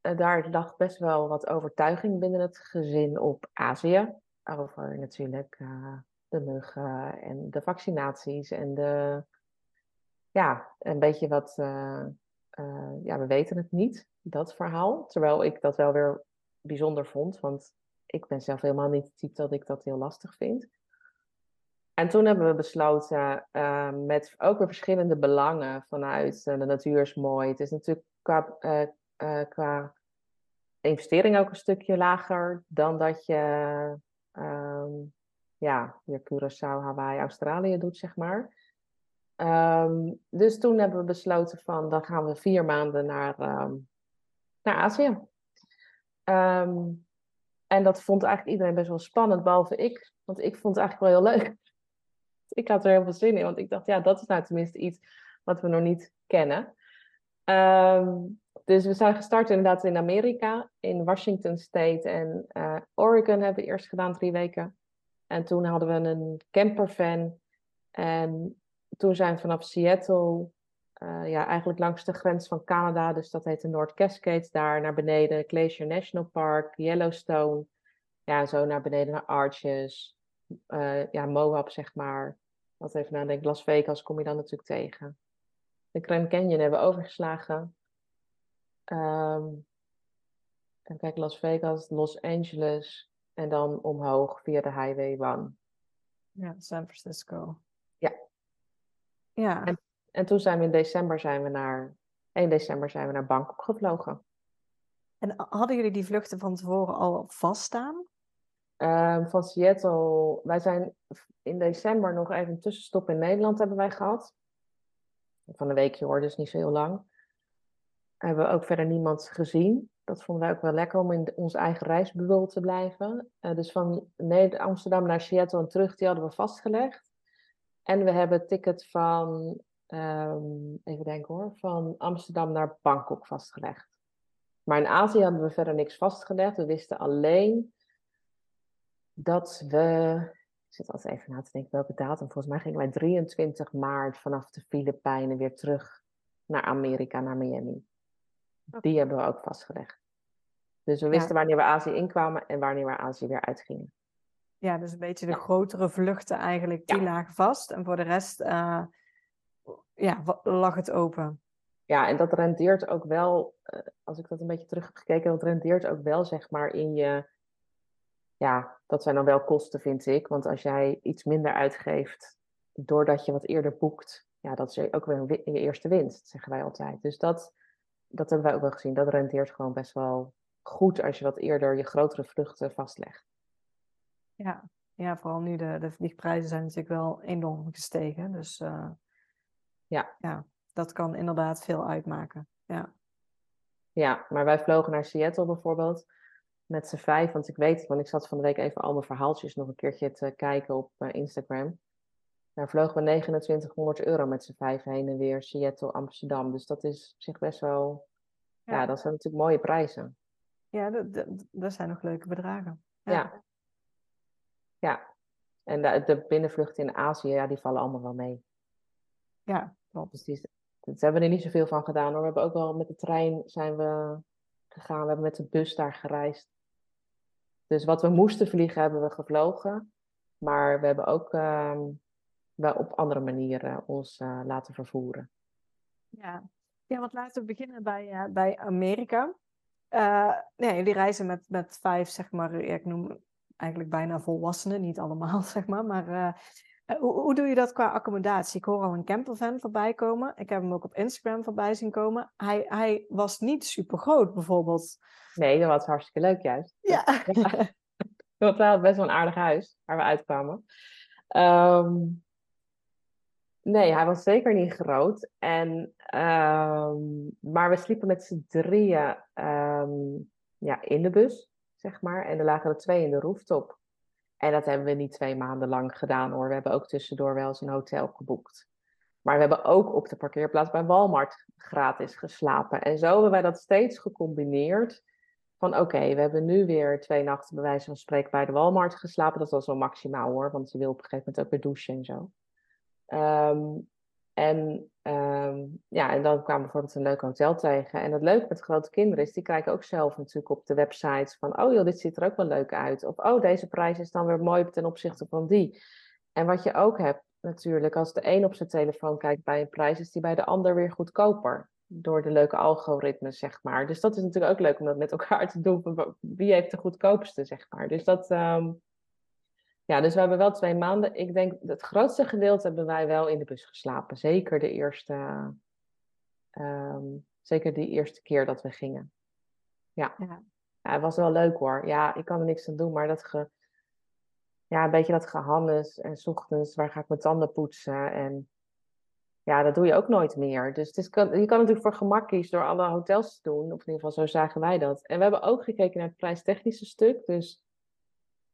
daar lag best wel wat overtuiging binnen het gezin op Azië. over natuurlijk de muggen en de vaccinaties en de, ja, een beetje wat, ja, we weten het niet, dat verhaal. Terwijl ik dat wel weer bijzonder vond, want ik ben zelf helemaal niet het type dat ik dat heel lastig vind. En toen hebben we besloten, met ook weer verschillende belangen vanuit de natuur is mooi. Het is natuurlijk qua, uh, qua investering ook een stukje lager dan dat je um, ja, weer Curaçao, Hawaii, Australië doet, zeg maar. Um, dus toen hebben we besloten van, dan gaan we vier maanden naar, um, naar Azië. en dat vond eigenlijk iedereen best wel spannend, behalve ik. Want ik vond het eigenlijk wel heel leuk [LAUGHS] ik had er heel veel zin in, want ik dacht, ja, dat is nou tenminste iets wat we nog niet kennen. Ehm, dus we zijn gestart inderdaad in Amerika, in Washington State en uh, Oregon hebben we eerst gedaan, drie weken. En toen hadden we een campervan. En toen zijn we vanaf Seattle, uh, ja, eigenlijk langs de grens van Canada, dus dat heet de North Cascades, daar naar beneden, Glacier National Park, Yellowstone. Ja, zo naar beneden naar Arches, uh, ja, Moab, zeg maar. Wat even nadenken, Las Vegas kom je dan natuurlijk tegen. De Grand Canyon hebben we overgeslagen. Um, en kijk, Las Vegas, Los Angeles en dan omhoog via de Highway 1. Ja, San Francisco. Ja. Ja. En, en toen zijn we in december zijn we naar, 1 december zijn we naar Bangkok gevlogen. En hadden jullie die vluchten van tevoren al vaststaan? Um, van Seattle, wij zijn in december nog even een tussenstop in Nederland hebben wij gehad. Van een weekje hoor, dus niet zo heel lang. Hebben we ook verder niemand gezien. Dat vonden wij ook wel lekker om in ons eigen reisbubbel te blijven. Uh, dus van Amsterdam naar Seattle en terug, die hadden we vastgelegd. En we hebben het ticket van, um, even denken hoor, van Amsterdam naar Bangkok vastgelegd. Maar in Azië hadden we verder niks vastgelegd. We wisten alleen dat we. Ik zit altijd even na te denken welke datum. Volgens mij gingen wij 23 maart vanaf de Filipijnen weer terug naar Amerika, naar Miami. Die hebben we ook vastgelegd. Dus we wisten wanneer we Azië inkwamen en wanneer we Azië weer uitgingen. Ja, dus een beetje de grotere vluchten eigenlijk, die lagen vast. En voor de rest uh, ja, lag het open. Ja, en dat rendeert ook wel, uh, als ik dat een beetje terug heb gekeken, dat rendeert ook wel zeg maar in je ja, dat zijn dan wel kosten, vind ik. Want als jij iets minder uitgeeft doordat je wat eerder boekt, ja, dat is ook weer je eerste winst, zeggen wij altijd. Dus dat, dat hebben wij ook wel gezien. Dat renteert gewoon best wel goed als je wat eerder je grotere vluchten vastlegt. Ja, ja vooral nu de, de vliegprijzen zijn natuurlijk wel enorm gestegen. Dus uh, ja. ja, dat kan inderdaad veel uitmaken. Ja. ja, maar wij vlogen naar Seattle bijvoorbeeld met z'n vijf. Want ik weet het, want ik zat van de week even al mijn verhaaltjes nog een keertje te kijken op uh, Instagram. Daar vlogen we 2900 euro met z'n vijf heen en weer Seattle, Amsterdam. Dus dat is op zich best wel... Ja, ja dat zijn natuurlijk mooie prijzen. Ja, dat, dat, zijn nog leuke bedragen. Ja. Ja. ja. En de, de, binnenvluchten in Azië, ja, die vallen allemaal wel mee. Ja, klopt. Dus die, hebben we er niet zoveel van gedaan hoor. We hebben ook wel met de trein zijn we We hebben met de bus daar gereisd. Dus wat we moesten vliegen, hebben we gevlogen. Maar we hebben ook uh, wel op andere manieren ons uh, laten vervoeren. Ja. ja, want laten we beginnen bij, uh, bij Amerika. Uh, nee, jullie reizen met, met vijf, zeg maar, ik noem eigenlijk bijna volwassenen, niet allemaal, [LAUGHS] zeg maar. Maar hoe, hoe, doe je dat qua accommodatie? Ik hoor al een campervan voorbij komen. Ik heb hem ook op Instagram voorbij zien komen. Hij, hij was niet super groot, bijvoorbeeld. Nee, dat was hartstikke leuk juist. [LAUGHS] Ja. ja. We hadden best wel een aardig huis waar we uitkwamen. Um, nee, hij was zeker niet groot. En, um, maar we sliepen met z'n drieën um, ja, in de bus, zeg maar. En er lagen er twee in de rooftop. En dat hebben we niet twee maanden lang gedaan hoor. We hebben ook tussendoor wel eens een hotel geboekt. Maar we hebben ook op de parkeerplaats bij Walmart gratis geslapen. En zo hebben wij dat steeds gecombineerd van oké, we hebben nu weer twee nachten bij wijze van spreken bij de Walmart geslapen. Dat was wel maximaal hoor, want je wil op een gegeven moment ook weer douchen en zo. Um, En, ehm, ja, en dan kwamen we bijvoorbeeld een leuk hotel tegen. En het leuke met grote kinderen is, die kijken ook zelf natuurlijk op de websites van, oh joh, dit ziet er ook wel leuk uit. Of, oh, deze prijs is dan weer mooi ten opzichte van die. En wat je ook hebt natuurlijk, als de een op zijn telefoon kijkt bij een prijs, is die bij de ander weer goedkoper. Door de leuke algoritmes, zeg maar. Dus dat is natuurlijk ook leuk om dat met elkaar te doen. Wie heeft de goedkoopste, zeg maar. Dus dat, ehm, ja, dus we hebben wel twee maanden. Ik denk, het grootste gedeelte hebben wij wel in de bus geslapen. Zeker de eerste, ehm, zeker die eerste keer dat we gingen. Ja. ja. ja. het was wel leuk hoor. Ja, ik kan er niks aan doen, maar dat ge, ja, een beetje dat gehannes en s ochtends, waar ga ik mijn tanden poetsen? En ja, dat doe je ook nooit meer. Dus het is, je kan natuurlijk voor gemak kiezen door alle hotels te doen. Of in ieder geval, zo zagen wij dat. En we hebben ook gekeken naar het prijstechnische stuk. Dus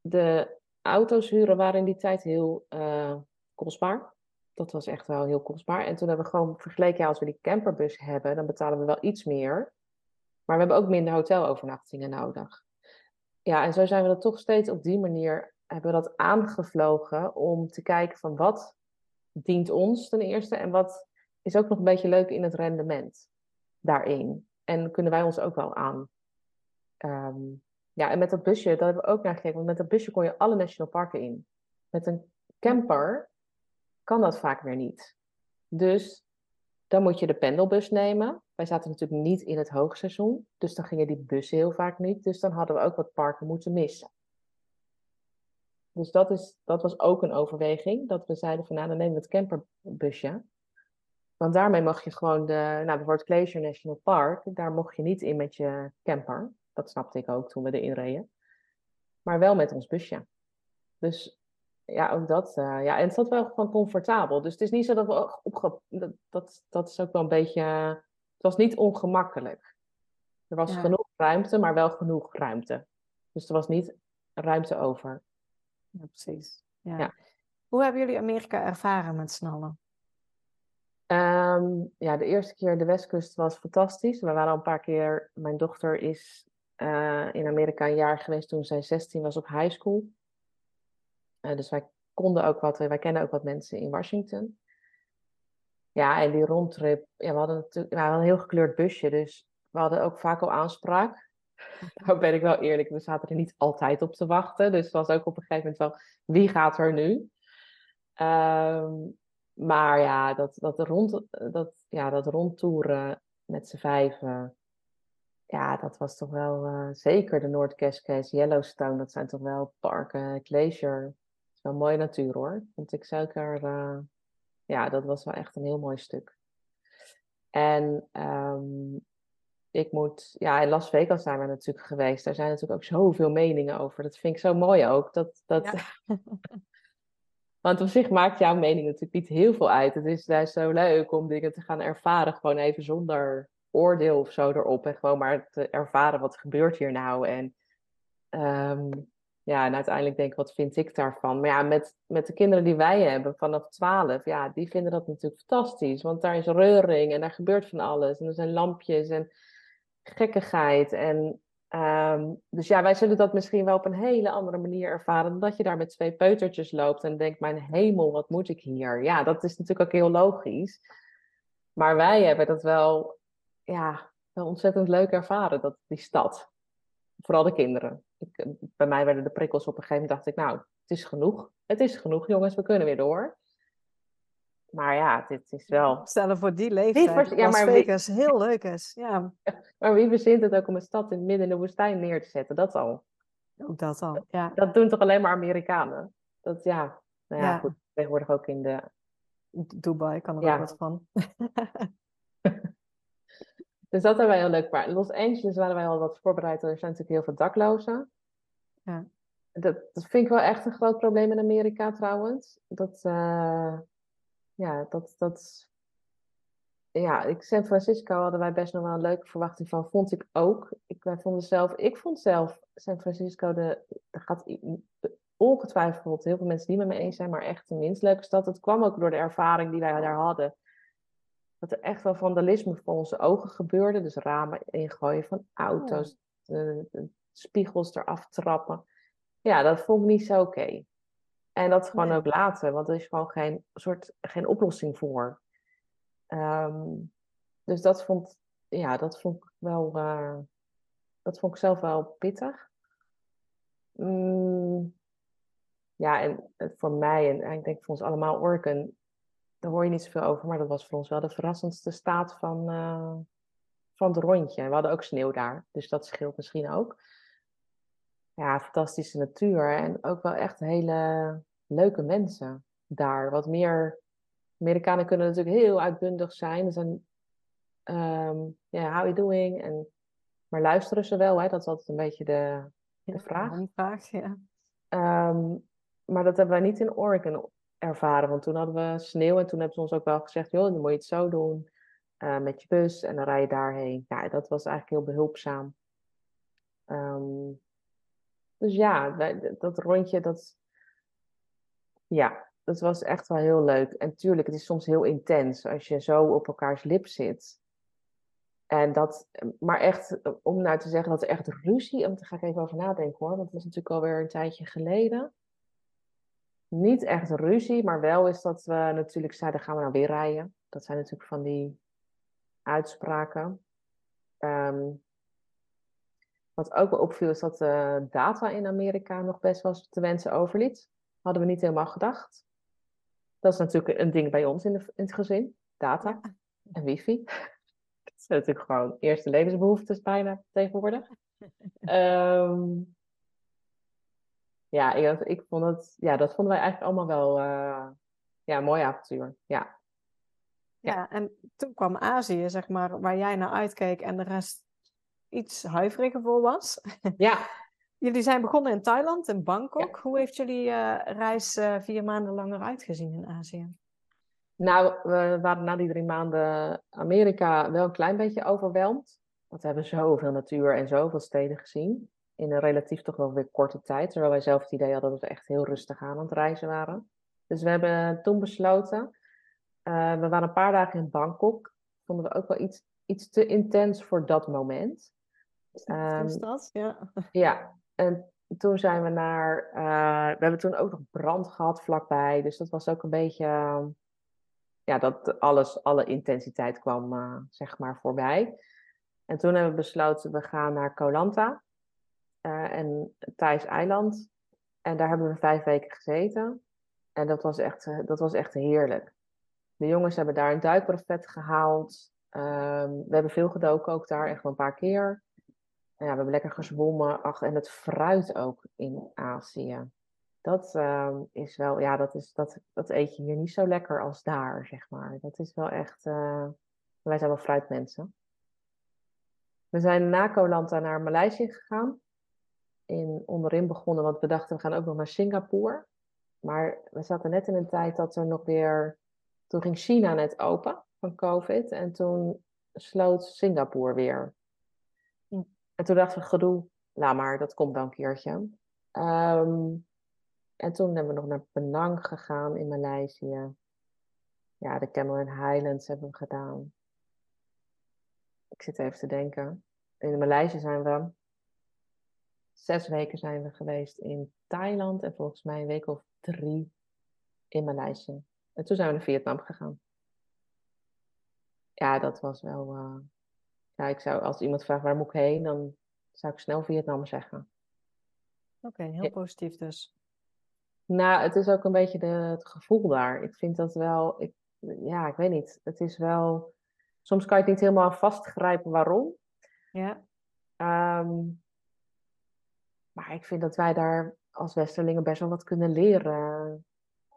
de auto's huren waren in die tijd heel uh, kostbaar. Dat was echt wel heel kostbaar. En toen hebben we gewoon vergeleken, ja, als we die camperbus hebben, dan betalen we wel iets meer. Maar we hebben ook minder hotelovernachtingen nodig. Ja, en zo zijn we dat toch steeds op die manier, hebben we dat aangevlogen om te kijken van wat dient ons ten eerste en wat is ook nog een beetje leuk in het rendement daarin. En kunnen wij ons ook wel aan um, ja, en met dat busje, daar hebben we ook naar gekeken. Want met dat busje kon je alle national parken in. Met een camper kan dat vaak weer niet. Dus dan moet je de pendelbus nemen. Wij zaten natuurlijk niet in het hoogseizoen. Dus dan gingen die bussen heel vaak niet. Dus dan hadden we ook wat parken moeten missen. Dus dat, is, dat was ook een overweging. Dat we zeiden van nou, dan nemen we het camperbusje. Want daarmee mag je gewoon de, nou bijvoorbeeld Glacier National Park, daar mocht je niet in met je camper. Dat snapte ik ook toen we erin reden. Maar wel met ons busje. Dus ja, ook dat. Uh, ja, en het zat wel gewoon comfortabel. Dus het is niet zo dat we opge... Dat, dat, dat is ook wel een beetje... Het was niet ongemakkelijk. Er was genoeg ruimte, maar wel genoeg ruimte. Dus er was niet ruimte over. Ja, precies. Ja. ja. Hoe hebben jullie Amerika ervaren met snallen? Um, ja, de eerste keer de Westkust was fantastisch. We waren al een paar keer. Mijn dochter is uh, in Amerika een jaar geweest toen zij 16 was op high school. Uh, dus wij konden ook wat, wij kennen ook wat mensen in Washington. Ja, en die rondtrip, ja, we hadden natuurlijk we hadden een heel gekleurd busje, dus we hadden ook vaak al aanspraak. [LAUGHS] Nou ben ik wel eerlijk, we zaten er niet altijd op te wachten. Dus het was ook op een gegeven moment wel, wie gaat er nu? Um, maar ja, dat, dat, rond, dat, ja, dat rondtoeren met z'n vijven, ja, dat was toch wel uh, zeker de Noord Cascades, Yellowstone. Dat zijn toch wel parken, glacier. Dat is wel mooie natuur hoor. Vond ik zeker, uh, ja, dat was wel echt een heel mooi stuk. En um, ik moet, ja, in Las Vegas zijn we natuurlijk geweest. Daar zijn natuurlijk ook zoveel meningen over. Dat vind ik zo mooi ook. Dat, dat... Ja. [LAUGHS] Want op zich maakt jouw mening natuurlijk niet heel veel uit. Het is juist zo leuk om dingen te gaan ervaren, gewoon even zonder oordeel of zo erop. En gewoon maar te ervaren wat gebeurt hier nou. En um, ja, uiteindelijk denk ik, wat vind ik daarvan? Maar ja, met, met de kinderen die wij hebben vanaf 12, ja, die vinden dat natuurlijk fantastisch. Want daar is reuring en daar gebeurt van alles. En er zijn lampjes en gekkigheid. En um, dus ja, wij zullen dat misschien wel op een hele andere manier ervaren. Dan dat je daar met twee peutertjes loopt en denkt, mijn hemel, wat moet ik hier? Ja, dat is natuurlijk ook heel logisch. Maar wij hebben dat wel ja, wel ontzettend leuk ervaren, dat, die stad. Vooral de kinderen. Ik, eh, bij mij werden de prikkels op een gegeven moment, dacht ik, nou, het is genoeg. Het is genoeg, jongens, we kunnen weer door. Maar ja, dit is wel... Stellen voor die leeftijd, ja, maar Vegas wie... heel leuk is. Ja. [LAUGHS] Maar wie verzint het ook om een stad in het midden in de woestijn neer te zetten? Dat al. Ook dat al, ja. Dat doen toch alleen maar Amerikanen? Dat, ja, nou ja, goed. Tegenwoordig ook in de... Dubai kan er ook wat van. [LAUGHS] Dus dat hebben wij heel leuk. Maar in Los Angeles waren wij al wat voorbereid. Er zijn natuurlijk heel veel daklozen. Ja. Dat, dat vind ik wel echt een groot probleem in Amerika trouwens. Dat, uh, ja, dat, dat, ja, in San Francisco hadden wij best nog wel een leuke verwachting van. Vond ik ook. Ik, wij vonden zelf, ik vond zelf San Francisco, de, er gaat ongetwijfeld heel veel mensen die met me eens zijn, maar echt de minst leuke stad. Het kwam ook door de ervaring die wij daar hadden dat er echt wel vandalisme voor onze ogen gebeurde. Dus ramen ingooien van auto's, de, de, spiegels eraf trappen. Ja, dat vond ik niet zo oké. En dat gewoon ook laten, want er is gewoon geen, soort, geen oplossing voor. Ehm, dus dat vond, ja, dat vond ik wel, uh, dat vond ik zelf wel pittig. Mm, ja, en voor mij en ik denk voor ons allemaal Orken, daar hoor je niet zoveel over, maar dat was voor ons wel de verrassendste staat van, uh, van het rondje. We hadden ook sneeuw daar, dus dat scheelt misschien ook. Ja, fantastische natuur en ook wel echt hele leuke mensen daar. Wat meer Amerikanen kunnen natuurlijk heel uitbundig zijn. Er zijn, um, yeah, how are you doing? En, maar luisteren ze wel? Hè? Dat is altijd een beetje de, de vraag. Een vraag, ja. Um, maar dat hebben wij niet in Oregon ervaren. Want toen hadden we sneeuw en toen hebben ze ons ook wel gezegd... joh, dan moet je het zo doen uh, met je bus en dan rij je daarheen. Ja, dat was eigenlijk heel behulpzaam. Um, dus ja, dat rondje, dat... Ja, dat was echt wel heel leuk. En tuurlijk, het is soms heel intens als je zo op elkaars lip zit. En dat, maar echt, om nou te zeggen dat er echt ruzie, om daar ga ik even over nadenken hoor, want dat is natuurlijk alweer een tijdje geleden. Niet echt ruzie, maar wel is dat we natuurlijk zeiden, gaan we nou weer rijden? Dat zijn natuurlijk van die uitspraken. Um, wat ook wel opviel is dat de data in Amerika nog best wel te wensen overliet. Hadden we niet helemaal gedacht. Dat is natuurlijk een ding bij ons in, de, in het gezin. Data en wifi. [LAUGHS] Dat zijn natuurlijk gewoon eerste levensbehoeftes bijna tegenwoordig. um, [LAUGHS] ja, ik, ik, vond het, ja, dat vonden wij eigenlijk allemaal wel uh, ja, een mooi avontuur. Ja. ja. Ja, en toen kwam Azië, zeg maar, waar jij naar uitkeek en de rest iets huiveriger voor was. [LAUGHS] Ja. Jullie zijn begonnen in Thailand, in Bangkok. Hoe heeft jullie uh, reis uh, vier maanden langer uitgezien in Azië? Nou, we waren na die drie maanden Amerika wel een klein beetje overweldigd. Want we hebben zoveel natuur en zoveel steden gezien. In een relatief toch wel weer korte tijd. Terwijl wij zelf het idee hadden dat we echt heel rustig aan het reizen waren. Dus we hebben toen besloten. Uh, we waren een paar dagen in Bangkok. Vonden we ook wel iets, iets te intens voor dat moment. Um, stad, ja. Ja, en toen zijn we naar. Uh, we hebben toen ook nog brand gehad vlakbij. Dus dat was ook een beetje. Uh, ja, dat alles, alle intensiteit kwam, uh, zeg maar, voorbij. En toen hebben we besloten, we gaan naar Koh Lanta. En Thijs eiland. En daar hebben we vijf weken gezeten. En dat was echt, dat was echt heerlijk. De jongens hebben daar een duikbrevet gehaald. Um, we hebben veel gedoken ook daar, echt wel een paar keer ja, we hebben lekker gezwommen. Ach, en het fruit ook in Azië. Dat uh, is wel, ja, dat, is, dat, dat eet je hier niet zo lekker als daar, zeg maar. Dat is wel echt, uh, wij zijn wel fruitmensen. We zijn na Koh naar Maleisië gegaan. In, onderin begonnen, want we dachten we gaan ook nog naar Singapore. Maar we zaten net in een tijd dat er nog weer, toen ging China net open van COVID. En toen sloot Singapore weer. En toen dachten we, gedoe, laat maar, dat komt wel een keertje. Um, en toen hebben we nog naar Penang gegaan in Maleisië. Ja, de Cameron Highlands hebben we gedaan. Ik zit even te denken. In Maleisië zijn we zes weken zijn we geweest in Thailand en volgens mij een week of drie in Maleisië. En toen zijn we naar Vietnam gegaan. Ja, dat was wel. Uh, ja, ik zou, als iemand vraagt waar moet ik heen, dan zou ik snel Vietnam zeggen. Oké, heel positief dus. Nou, het is ook een beetje de, het gevoel daar. Ik vind dat wel, ik, ja, ik weet niet. Het is wel, soms kan je het niet helemaal vastgrijpen waarom. Ja. Um, maar ik vind dat wij daar als Westerlingen best wel wat kunnen leren.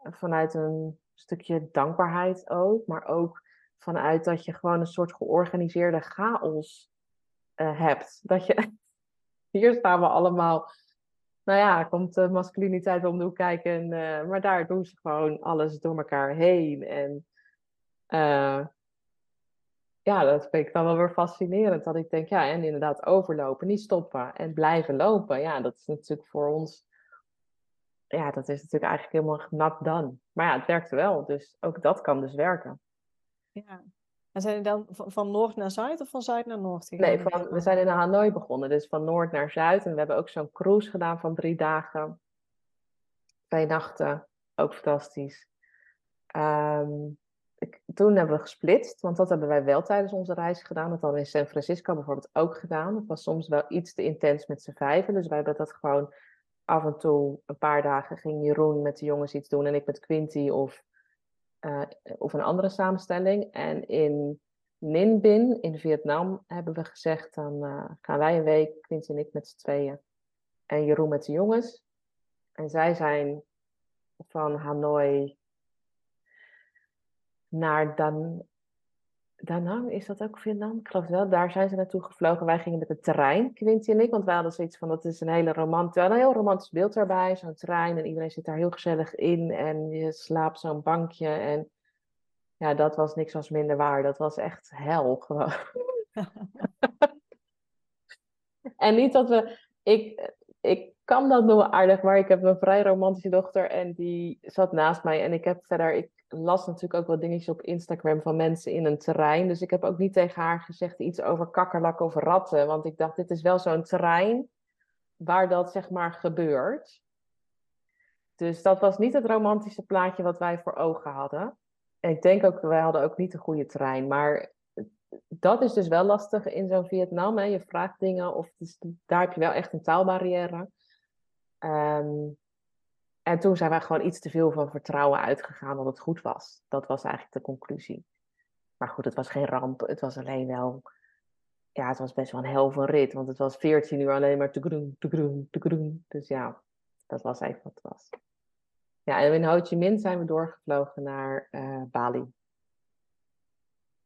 Vanuit een stukje dankbaarheid ook, maar ook vanuit dat je gewoon een soort georganiseerde chaos uh, hebt. Dat je, [LAUGHS] hier staan we allemaal, nou ja, komt de masculiniteit om de hoek kijken, en, uh, maar daar doen ze gewoon alles door elkaar heen. En uh, ja, dat vind ik dan wel weer fascinerend. Dat ik denk, ja, en inderdaad overlopen, niet stoppen en blijven lopen. Ja, dat is natuurlijk voor ons, ja, dat is natuurlijk eigenlijk helemaal not done. Maar ja, het werkt wel, dus ook dat kan dus werken. Ja. En zijn jullie dan van, noord naar zuid of van zuid naar noord? Nee, van, we zijn in Hanoi begonnen, dus van noord naar zuid. En we hebben ook zo'n cruise gedaan van drie dagen. Twee nachten, ook fantastisch. Um, toen hebben we gesplitst, want dat hebben wij wel tijdens onze reis gedaan. Dat hadden we in San Francisco bijvoorbeeld ook gedaan. Het was soms wel iets te intens met z'n vijven, dus wij hebben dat gewoon af en toe een paar dagen ging Jeroen met de jongens iets doen en ik met Quinty of, uh, of een andere samenstelling. En in Ninh Binh in Vietnam hebben we gezegd, dan uh, gaan wij een week, Quinty en ik met z'n tweeën en Jeroen met de jongens. En zij zijn van Hanoi naar Dan, Danang, is dat ook Vietnam? Ik geloof wel, daar zijn ze naartoe gevlogen. Wij gingen met de trein, Quinty en ik, want wij hadden zoiets van, dat is een hele romantisch, een heel romantisch beeld daarbij, zo'n trein en iedereen zit daar heel gezellig in en je slaapt zo'n bankje en ja, dat was niks als minder waar. Dat was echt hel gewoon. [LAUGHS] en niet dat we, ik, ik kan dat nog aardig, maar ik heb een vrij romantische dochter en die zat naast mij. En ik heb verder, ik las natuurlijk ook wat dingetjes op Instagram van mensen in een terrein. Dus ik heb ook niet tegen haar gezegd iets over kakkerlakken of ratten. Want ik dacht, dit is wel zo'n terrein waar dat zeg maar gebeurt. Dus dat was niet het romantische plaatje wat wij voor ogen hadden. En ik denk ook, wij hadden ook niet een goede terrein. Maar dat is dus wel lastig in zo'n Vietnam. Hè. Je vraagt dingen of daar heb je wel echt een taalbarrière. Ehm, en toen zijn wij gewoon iets te veel van vertrouwen uitgegaan dat het goed was. Dat was eigenlijk de conclusie. Maar goed, het was geen ramp. Het was alleen wel... Ja, het was best wel een hel van rit. Want het was 14 uur alleen maar te groen, te groen, te groen. Dus ja, dat was eigenlijk wat het was. Ja, en in Ho Chi Minh zijn we doorgevlogen naar uh, Bali.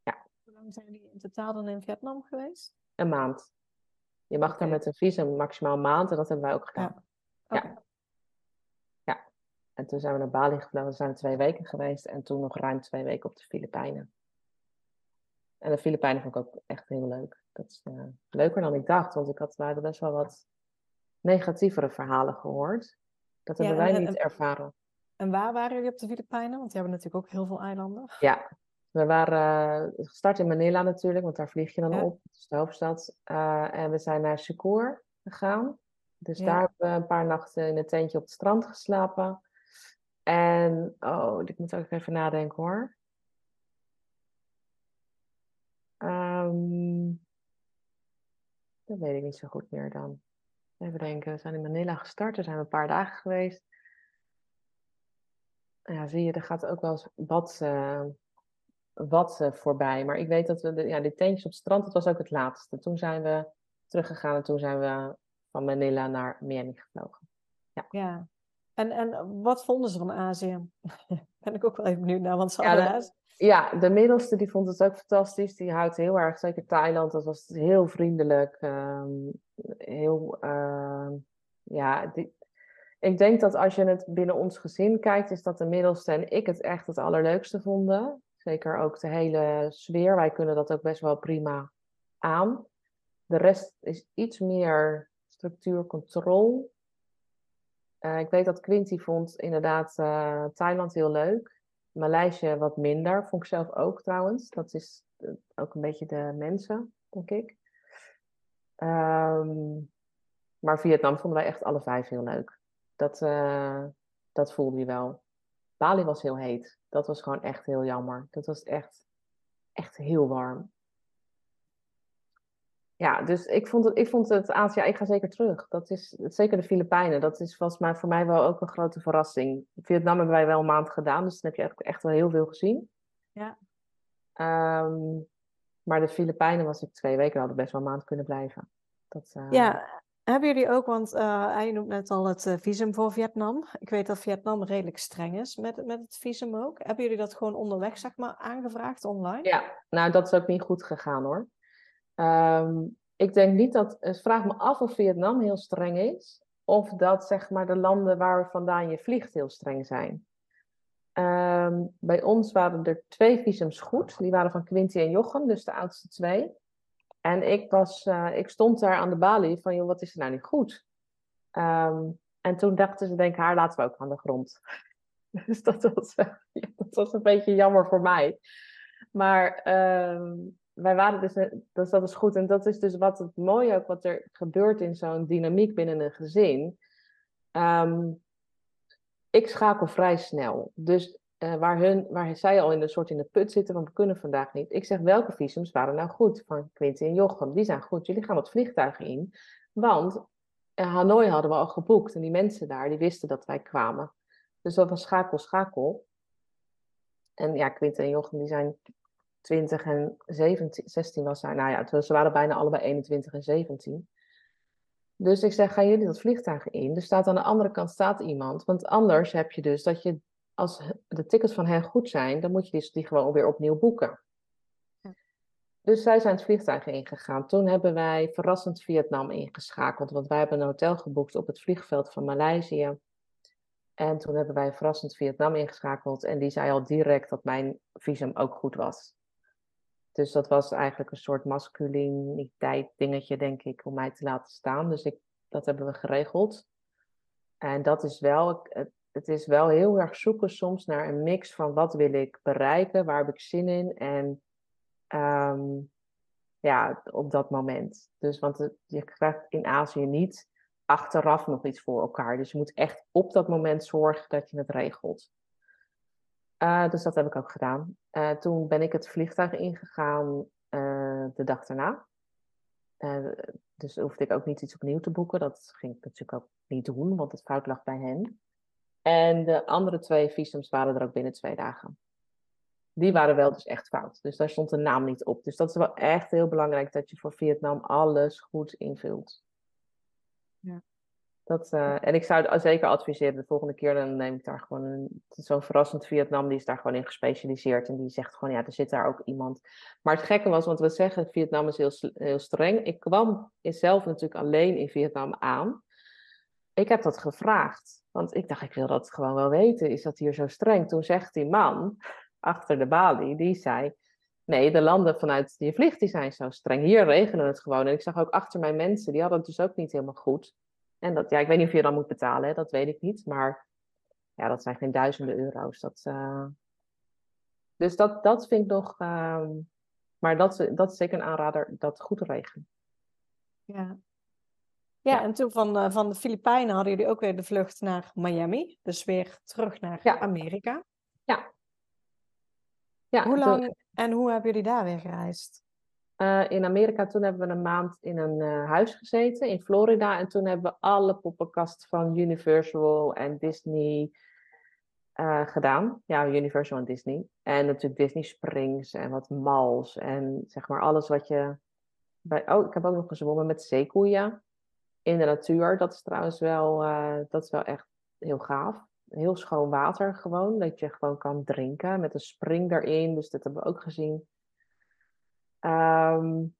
Ja. Hoe lang zijn jullie in totaal dan in Vietnam geweest? Een maand. Je mag daar met een visum maximaal een maand en dat hebben wij ook gedaan. Ja. ja. ja. En toen zijn we naar Bali gevlogen, zijn we twee weken geweest en toen nog ruim twee weken op de Filipijnen. En de Filipijnen vond ik ook echt heel leuk. Dat is uh, leuker dan ik dacht, want ik had daar best wel wat negatievere verhalen gehoord. Dat hebben wij niet ervaren. En waar waren jullie op de Filipijnen? Want die hebben natuurlijk ook heel veel eilanden. Ja, we waren uh, gestart in Manila natuurlijk, want daar vlieg je dan op. Dat is de hoofdstad. Uh, en we zijn naar Sucor gegaan. Dus daar hebben we een paar nachten in een tentje op het strand geslapen. En, oh, ik moet ook even nadenken hoor. Um, dat weet ik niet zo goed meer dan. Even denken, we zijn in Manila gestart, er zijn we een paar dagen geweest. Ja, zie je, er gaat ook wel eens wat, uh, wat uh, voorbij. Maar ik weet dat we, de, ja, die tentjes op het strand, dat was ook het laatste. Toen zijn we teruggegaan en toen zijn we van Manila naar Miami gevlogen. Ja. ja. En, en wat vonden ze van Azië? [LAUGHS] ben ik ook wel even benieuwd naar, want ze ja, de, ja, de middelste die vond het ook fantastisch. Die houdt heel erg, zeker Thailand, dat was heel vriendelijk. Um, heel, uh, ja, die, ik denk dat als je het binnen ons gezin kijkt, is dat de middelste en ik het echt het allerleukste vonden. Zeker ook de hele sfeer. Wij kunnen dat ook best wel prima aan. De rest is iets meer structuur, controle. Uh, ik weet dat Quinty vond inderdaad uh, Thailand heel leuk. Maleisië wat minder. Vond ik zelf ook trouwens. Dat is uh, ook een beetje de mensen, denk ik. Um, maar Vietnam vonden wij echt alle vijf heel leuk. Dat, dat voelde je wel. Bali was heel heet. Dat was gewoon echt heel jammer. Dat was echt, echt heel warm. Ja, dus ik vond het, ik vond het Azië, ik ga zeker terug. Dat is zeker de Filipijnen. Dat is volgens mij voor mij wel ook een grote verrassing. Vietnam hebben wij wel een maand gedaan, dus dan heb je echt, echt wel heel veel gezien. Ja. Um, maar de Filipijnen was ik twee weken, hadden best wel een maand kunnen blijven. Dat, uh... Ja, hebben jullie ook, want uh, hij noemt net al het uh, visum voor Vietnam. Ik weet dat Vietnam redelijk streng is met, met het visum ook. Hebben jullie dat gewoon onderweg, zeg maar, aangevraagd online? Ja, nou dat is ook niet goed gegaan hoor. Um, ik denk niet dat, het vraag me af of Vietnam heel streng is. Of dat zeg maar de landen waar vandaan je vliegt heel streng zijn. Um, bij ons waren er twee visums goed. Die waren van Quinty en Jochem, dus de oudste twee. En ik, was, uh, ik stond daar aan de balie van, joh, wat is er nou niet goed? Um, en toen dachten ze, denk haar laten we ook aan de grond. [LAUGHS] Dus dat was, [LAUGHS] dat was een beetje jammer voor mij. Maar wij waren dus, dus dat is goed. En dat is dus wat het mooie ook, wat er gebeurt in zo'n dynamiek binnen een gezin. Um, ik schakel vrij snel. Dus uh, waar, hun, waar zij al in een soort in de put zitten van we kunnen vandaag niet. Ik zeg welke visums waren nou goed van Quinty en Jochem? Die zijn goed. Jullie gaan het vliegtuig in. Want uh, Hanoi hadden we al geboekt en die mensen daar die wisten dat wij kwamen. Dus dat was schakel, schakel. En ja, Quinty en Jochem die zijn 20 en 17, 16 was zij. Nou ja, ze waren bijna allebei 21 en 17. Dus ik zeg, gaan jullie dat vliegtuig in? Er staat aan de andere kant staat iemand. Want anders heb je dus dat je, als de tickets van hen goed zijn, dan moet je die, die gewoon weer opnieuw boeken. Dus zij zijn het vliegtuig ingegaan. Toen hebben wij verrassend Vietnam ingeschakeld. Want wij hebben een hotel geboekt op het vliegveld van Maleisië. En toen hebben wij verrassend Vietnam ingeschakeld. En die zei al direct dat mijn visum ook goed was. Dus dat was eigenlijk een soort masculiniteit dingetje, denk ik, om mij te laten staan. Dus ik, dat hebben we geregeld. En dat is wel, het, is wel heel erg zoeken soms naar een mix van wat wil ik bereiken, waar heb ik zin in en ehm, ja, op dat moment. Dus want je krijgt in Azië niet achteraf nog iets voor elkaar. Dus je moet echt op dat moment zorgen dat je het regelt. Uh, dus dat heb ik ook gedaan. Uh, toen ben ik het vliegtuig ingegaan uh, de dag daarna. dus hoefde ik ook niet iets opnieuw te boeken. Dat ging ik natuurlijk ook niet doen, want het fout lag bij hen. En de andere twee visums waren er ook binnen twee dagen. Die waren wel dus echt fout. Dus daar stond de naam niet op. Dus dat is wel echt heel belangrijk dat je voor Vietnam alles goed invult. Ja. Dat, uh, en ik zou zeker adviseren, de volgende keer dan neem ik daar gewoon zo'n verrassend Vietnam, die is daar gewoon in gespecialiseerd en die zegt gewoon, ja, er zit daar ook iemand. Maar het gekke was, want we zeggen, Vietnam is heel, heel streng. Ik kwam zelf natuurlijk alleen in Vietnam aan. Ik heb dat gevraagd, want ik dacht, ik wil dat gewoon wel weten, is dat hier zo streng? Toen zegt die man [LAUGHS] achter de balie, die zei, nee, de landen vanuit die vliegt, die zijn zo streng. Hier regelen het gewoon. En ik zag ook achter mijn mensen, die hadden het dus ook niet helemaal goed. En dat, ja, ik weet niet of je dan moet betalen, hè? dat weet ik niet. Maar ja, dat zijn geen duizenden euro's. Dat, uh... Dus dat, dat vind ik nog. Uh... Maar dat, dat is zeker een aanrader, dat goed regelen. Ja. Ja, en toen van, uh, van de Filipijnen hadden jullie ook weer de vlucht naar Miami. Dus weer terug naar ja. Amerika. Ja. ja hoe lang en hoe hebben jullie daar weer gereisd? Uh, in Amerika, toen hebben we een maand in een uh, huis gezeten in Florida. En toen hebben we alle poppenkasten van Universal en Disney uh, gedaan. Ja, Universal en Disney. En natuurlijk Disney Springs en wat mals. En zeg maar alles wat je... Bij... Oh, ik heb ook nog gezwommen met zeekoeien in de natuur. Dat is trouwens wel, dat is wel echt heel gaaf. Heel schoon water gewoon, dat je gewoon kan drinken met een spring erin. Dus dat hebben we ook gezien. Um,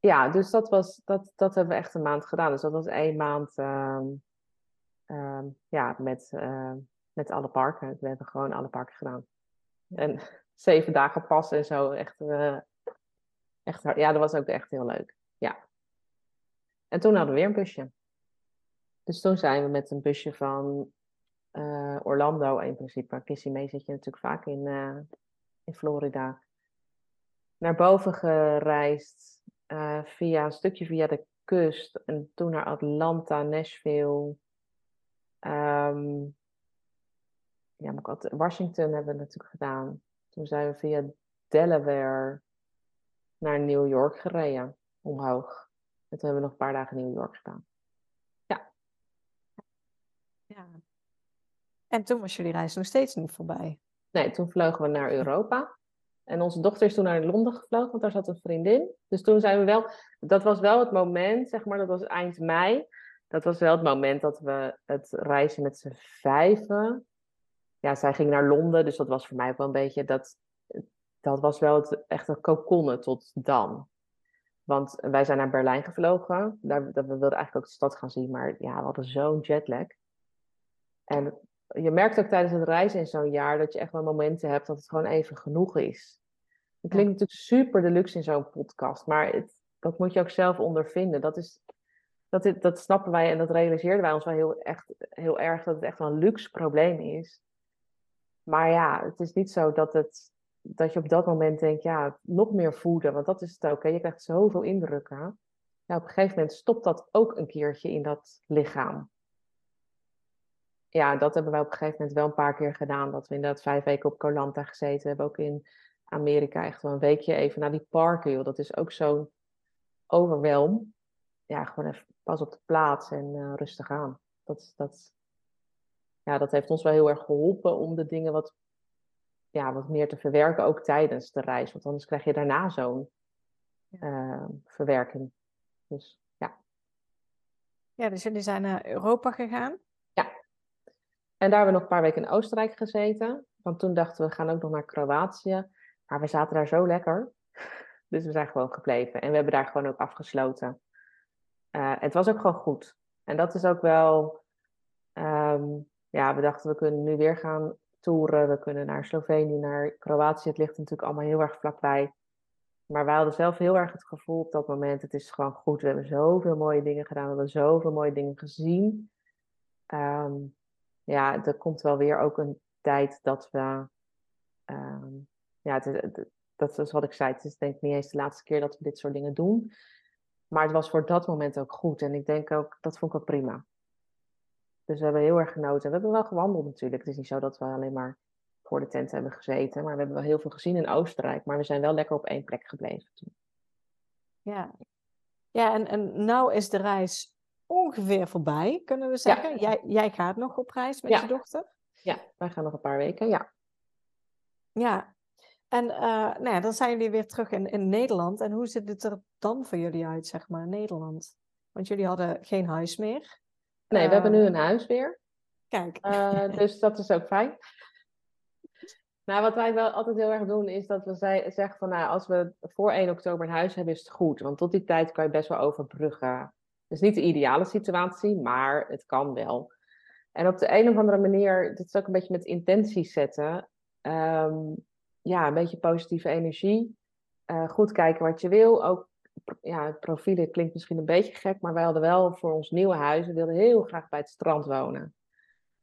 ja, dus dat, was, dat, dat hebben we echt een maand gedaan. Dus dat was één maand um, um, ja, met, uh, met alle parken. We hebben gewoon alle parken gedaan. En [LAUGHS] zeven dagen pas en zo. Echt, uh, echt Ja, dat was ook echt heel leuk. Ja. En toen hadden we weer een busje. Dus toen zijn we met een busje van uh, Orlando in principe. Kissy mee zit je natuurlijk vaak in, in Florida naar boven gereisd, uh, via een stukje via de kust en toen naar Atlanta, Nashville. Um, ja, maar ook Washington hebben we natuurlijk gedaan. Toen zijn we via Delaware naar New York gereden, omhoog. En toen hebben we nog een paar dagen in New York gedaan. Ja. Ja. En toen was jullie reis nog steeds niet voorbij? Nee, toen vlogen we naar Europa. En onze dochter is toen naar Londen gevlogen, want daar zat een vriendin. Dus toen zijn we wel, dat was wel het moment, zeg maar, dat was eind mei. Dat was wel het moment dat we het reizen met z'n vijven. Ja, zij ging naar Londen, dus dat was voor mij ook wel een beetje, dat, dat was wel het echte kokonnen tot dan. Want wij zijn naar Berlijn gevlogen. Daar, we wilden eigenlijk ook de stad gaan zien, maar ja, we hadden zo'n jetlag. En je merkt ook tijdens het reizen in zo'n jaar dat je echt wel momenten hebt dat het gewoon even genoeg is. Het klinkt natuurlijk super deluxe in zo'n podcast, maar het, dat moet je ook zelf ondervinden. Dat, is, dat, dat snappen wij en dat realiseerden wij ons wel heel, echt, heel erg, dat het echt wel een luxe probleem is. Maar ja, het is niet zo dat, het, dat je op dat moment denkt, ja, nog meer voeden, want dat is het ook. Hè? Je krijgt zoveel indrukken. Ja, op een gegeven moment stopt dat ook een keertje in dat lichaam. ja, dat hebben wij op een gegeven moment wel een paar keer gedaan. Dat we inderdaad vijf weken op Colanta gezeten hebben. Ook in Amerika echt wel een weekje even naar die parken. Joh. Dat is ook zo'n overwelm. Ja, gewoon even pas op de plaats en uh, rustig aan. Dat, dat, ja, dat heeft ons wel heel erg geholpen om de dingen wat, ja, wat meer te verwerken, ook tijdens de reis. Want anders krijg je daarna zo'n uh, verwerking. Dus ja. Ja, dus jullie zijn naar Europa gegaan? Ja. En daar hebben we nog een paar weken in Oostenrijk gezeten. Want toen dachten we, we gaan ook nog naar Kroatië. Maar we zaten daar zo lekker. Dus we zijn gewoon gebleven. En we hebben daar gewoon ook afgesloten. Uh, het was ook gewoon goed. En dat is ook wel. Um, ja, we dachten we kunnen nu weer gaan toeren. We kunnen naar Slovenië, naar Kroatië. Het ligt natuurlijk allemaal heel erg vlakbij. Maar wij hadden zelf heel erg het gevoel op dat moment: het is gewoon goed. We hebben zoveel mooie dingen gedaan. We hebben zoveel mooie dingen gezien. Um, ja, er komt wel weer ook een tijd dat we. Um, ja, het, het, dat is wat ik zei. Het is denk ik niet eens de laatste keer dat we dit soort dingen doen. Maar het was voor dat moment ook goed. En ik denk ook, dat vond ik ook prima. Dus we hebben heel erg genoten. We hebben wel gewandeld natuurlijk. Het is niet zo dat we alleen maar voor de tent hebben gezeten. Maar we hebben wel heel veel gezien in Oostenrijk. Maar we zijn wel lekker op één plek gebleven toen. Ja, ja en, en nou is de reis ongeveer voorbij, kunnen we zeggen. Jij, jij gaat nog op reis met je dochter? Ja, wij gaan nog een paar weken, ja. Ja, en uh, nou ja, dan zijn jullie weer terug in, in Nederland. En hoe ziet het er dan voor jullie uit, zeg maar, Nederland? Want jullie hadden geen huis meer. Nee, we hebben nu ehm, een huis weer. Kijk. Uh, dus dat is ook fijn. Nou, wat wij wel altijd heel erg doen, is dat we zeggen van, nou, als we voor 1 oktober een huis hebben, is het goed. Want tot die tijd kan je best wel overbruggen. Het is niet de ideale situatie, maar het kan wel. En op de een of andere manier, dit is ook een beetje met intenties zetten. Um, ja, een beetje positieve energie. Uh, goed kijken wat je wil. Ook ja, profielen klinkt misschien een beetje gek, maar wij hadden wel voor ons nieuwe huis, we wilden heel graag bij het strand wonen.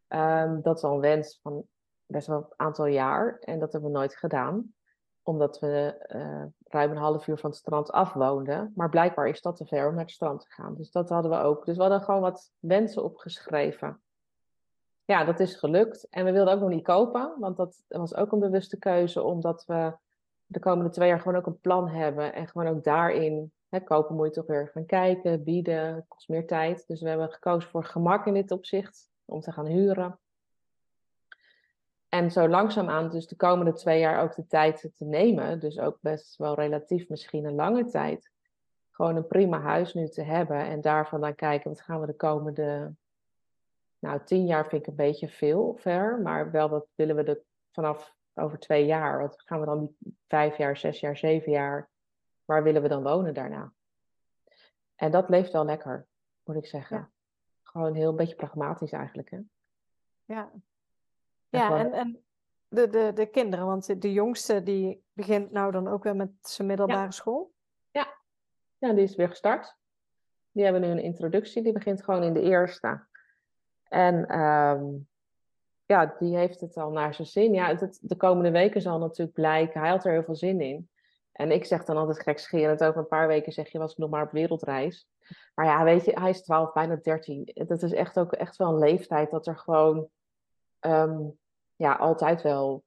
Um, dat is al een wens van best wel een aantal jaar en dat hebben we nooit gedaan, omdat we uh, ruim een half uur van het strand af woonden. Maar blijkbaar is dat te ver om naar het strand te gaan. Dus dat hadden we ook. Dus we hadden gewoon wat wensen opgeschreven ja, dat is gelukt. En we wilden ook nog niet kopen, want dat was ook een bewuste keuze, omdat we de komende twee jaar gewoon ook een plan hebben. En gewoon ook daarin, hè, kopen moet je toch weer gaan kijken, bieden, kost meer tijd. Dus we hebben gekozen voor gemak in dit opzicht, om te gaan huren. En zo langzaamaan dus de komende twee jaar ook de tijd te nemen, dus ook best wel relatief misschien een lange tijd, gewoon een prima huis nu te hebben en daarvan dan kijken, wat gaan we de komende nou, tien jaar vind ik een beetje veel ver, maar wel wat willen we er vanaf over twee jaar. Wat gaan we dan die vijf jaar, zes jaar, zeven jaar, waar willen we dan wonen daarna? En dat leeft wel lekker, moet ik zeggen. Ja. Gewoon heel een beetje pragmatisch eigenlijk. Hè? Ja, ja en, en de, de, de kinderen, want de jongste die begint nou dan ook weer met zijn middelbare school. Ja. ja, die is weer gestart. Die hebben nu een introductie, die begint gewoon in de eerste. En um, ja, die heeft het al naar zijn zin. Ja, het, de komende weken zal natuurlijk blijken. Hij had er heel veel zin in. En ik zeg dan altijd gekscherend, over een paar weken zeg je, was ik nog maar op wereldreis. Maar ja, weet je, hij is 12, bijna 13. Dat is echt ook echt wel een leeftijd dat er gewoon um, ja, altijd wel,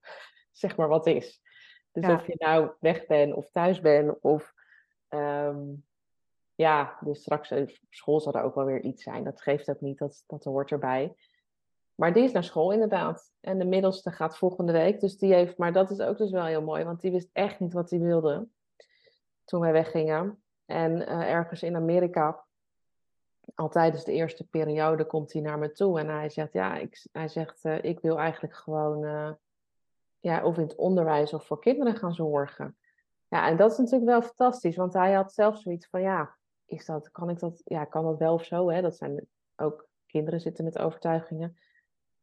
zeg maar, wat is. Dus of je nou weg bent of thuis bent of um, ja, dus straks op school zal er ook wel weer iets zijn. Dat geeft ook niet, dat, dat hoort erbij. Maar die is naar school inderdaad. En de middelste gaat volgende week. Dus die heeft, maar dat is ook dus wel heel mooi, want die wist echt niet wat hij wilde toen wij weggingen. En uh, ergens in Amerika, al tijdens de eerste periode, komt hij naar me toe en hij zegt: Ja, ik, hij zegt, uh, ik wil eigenlijk gewoon, ja, of in het onderwijs of voor kinderen gaan zorgen. Ja, en dat is natuurlijk wel fantastisch, want hij had zelf zoiets van: Ja, is dat, kan ik dat, ja, kan dat wel of zo? Hè? Dat zijn ook kinderen zitten met overtuigingen.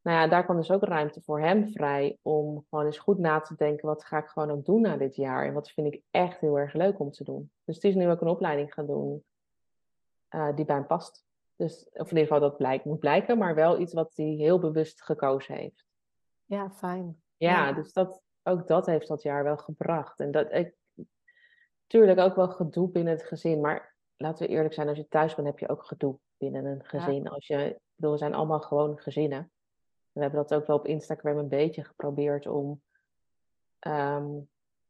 Nou ja, daar kwam dus ook ruimte voor hem vrij om gewoon eens goed na te denken, wat ga ik gewoon ook doen na dit jaar? En wat vind ik echt heel erg leuk om te doen? Dus die is nu ook een opleiding gaan doen uh, die bij hem past. Dus, of in ieder geval dat blijkt, moet blijken, maar wel iets wat hij heel bewust gekozen heeft. Ja, fijn. Ja, ja, dus dat, ook dat heeft dat jaar wel gebracht. En dat, ik, tuurlijk ook wel gedoe binnen het gezin, maar laten we eerlijk zijn, als je thuis bent, heb je ook gedoe binnen een gezin. Als je, bedoel, we zijn allemaal gewoon gezinnen. We hebben dat ook wel op Instagram een beetje geprobeerd om ehm,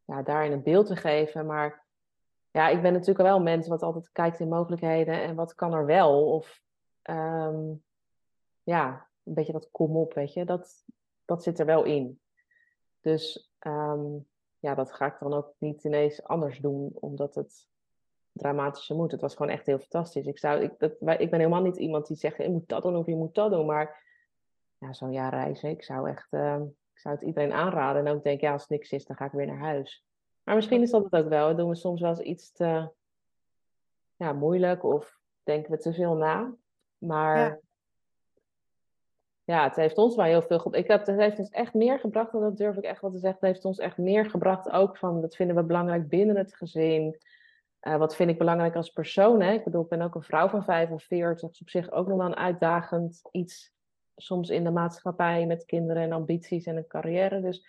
ja, daarin een beeld te geven. Maar ja, ik ben natuurlijk wel een mens wat altijd kijkt in mogelijkheden en wat kan er wel. Of ehm, ja, een beetje dat kom op, weet je. Dat, dat zit er wel in. Dus ehm, ja, dat ga ik dan ook niet ineens anders doen, omdat het dramatische moet. Het was gewoon echt heel fantastisch. Ik, zou, ik, dat, ik ben helemaal niet iemand die zegt, je moet dat doen of je moet dat doen. Maar ja, zo'n jaar reizen, ik zou echt, ehm, ik zou het iedereen aanraden. En ook denk, ja, als het niks is, dan ga ik weer naar huis. Maar misschien is dat het ook wel. doen we soms wel eens iets te ja, moeilijk of denken we te veel na. Maar ja. ja het heeft ons wel heel veel gebracht. Ik heb, het heeft ons echt meer gebracht, en dat durf ik echt wel te zeggen. Het heeft ons echt meer gebracht ook van, dat vinden we belangrijk binnen het gezin. Uh, wat vind ik belangrijk als persoon? Hè? Ik bedoel, ik ben ook een vrouw van 45. Dat is op zich ook nog wel een uitdagend iets. Soms in de maatschappij met kinderen en ambities en een carrière. Dus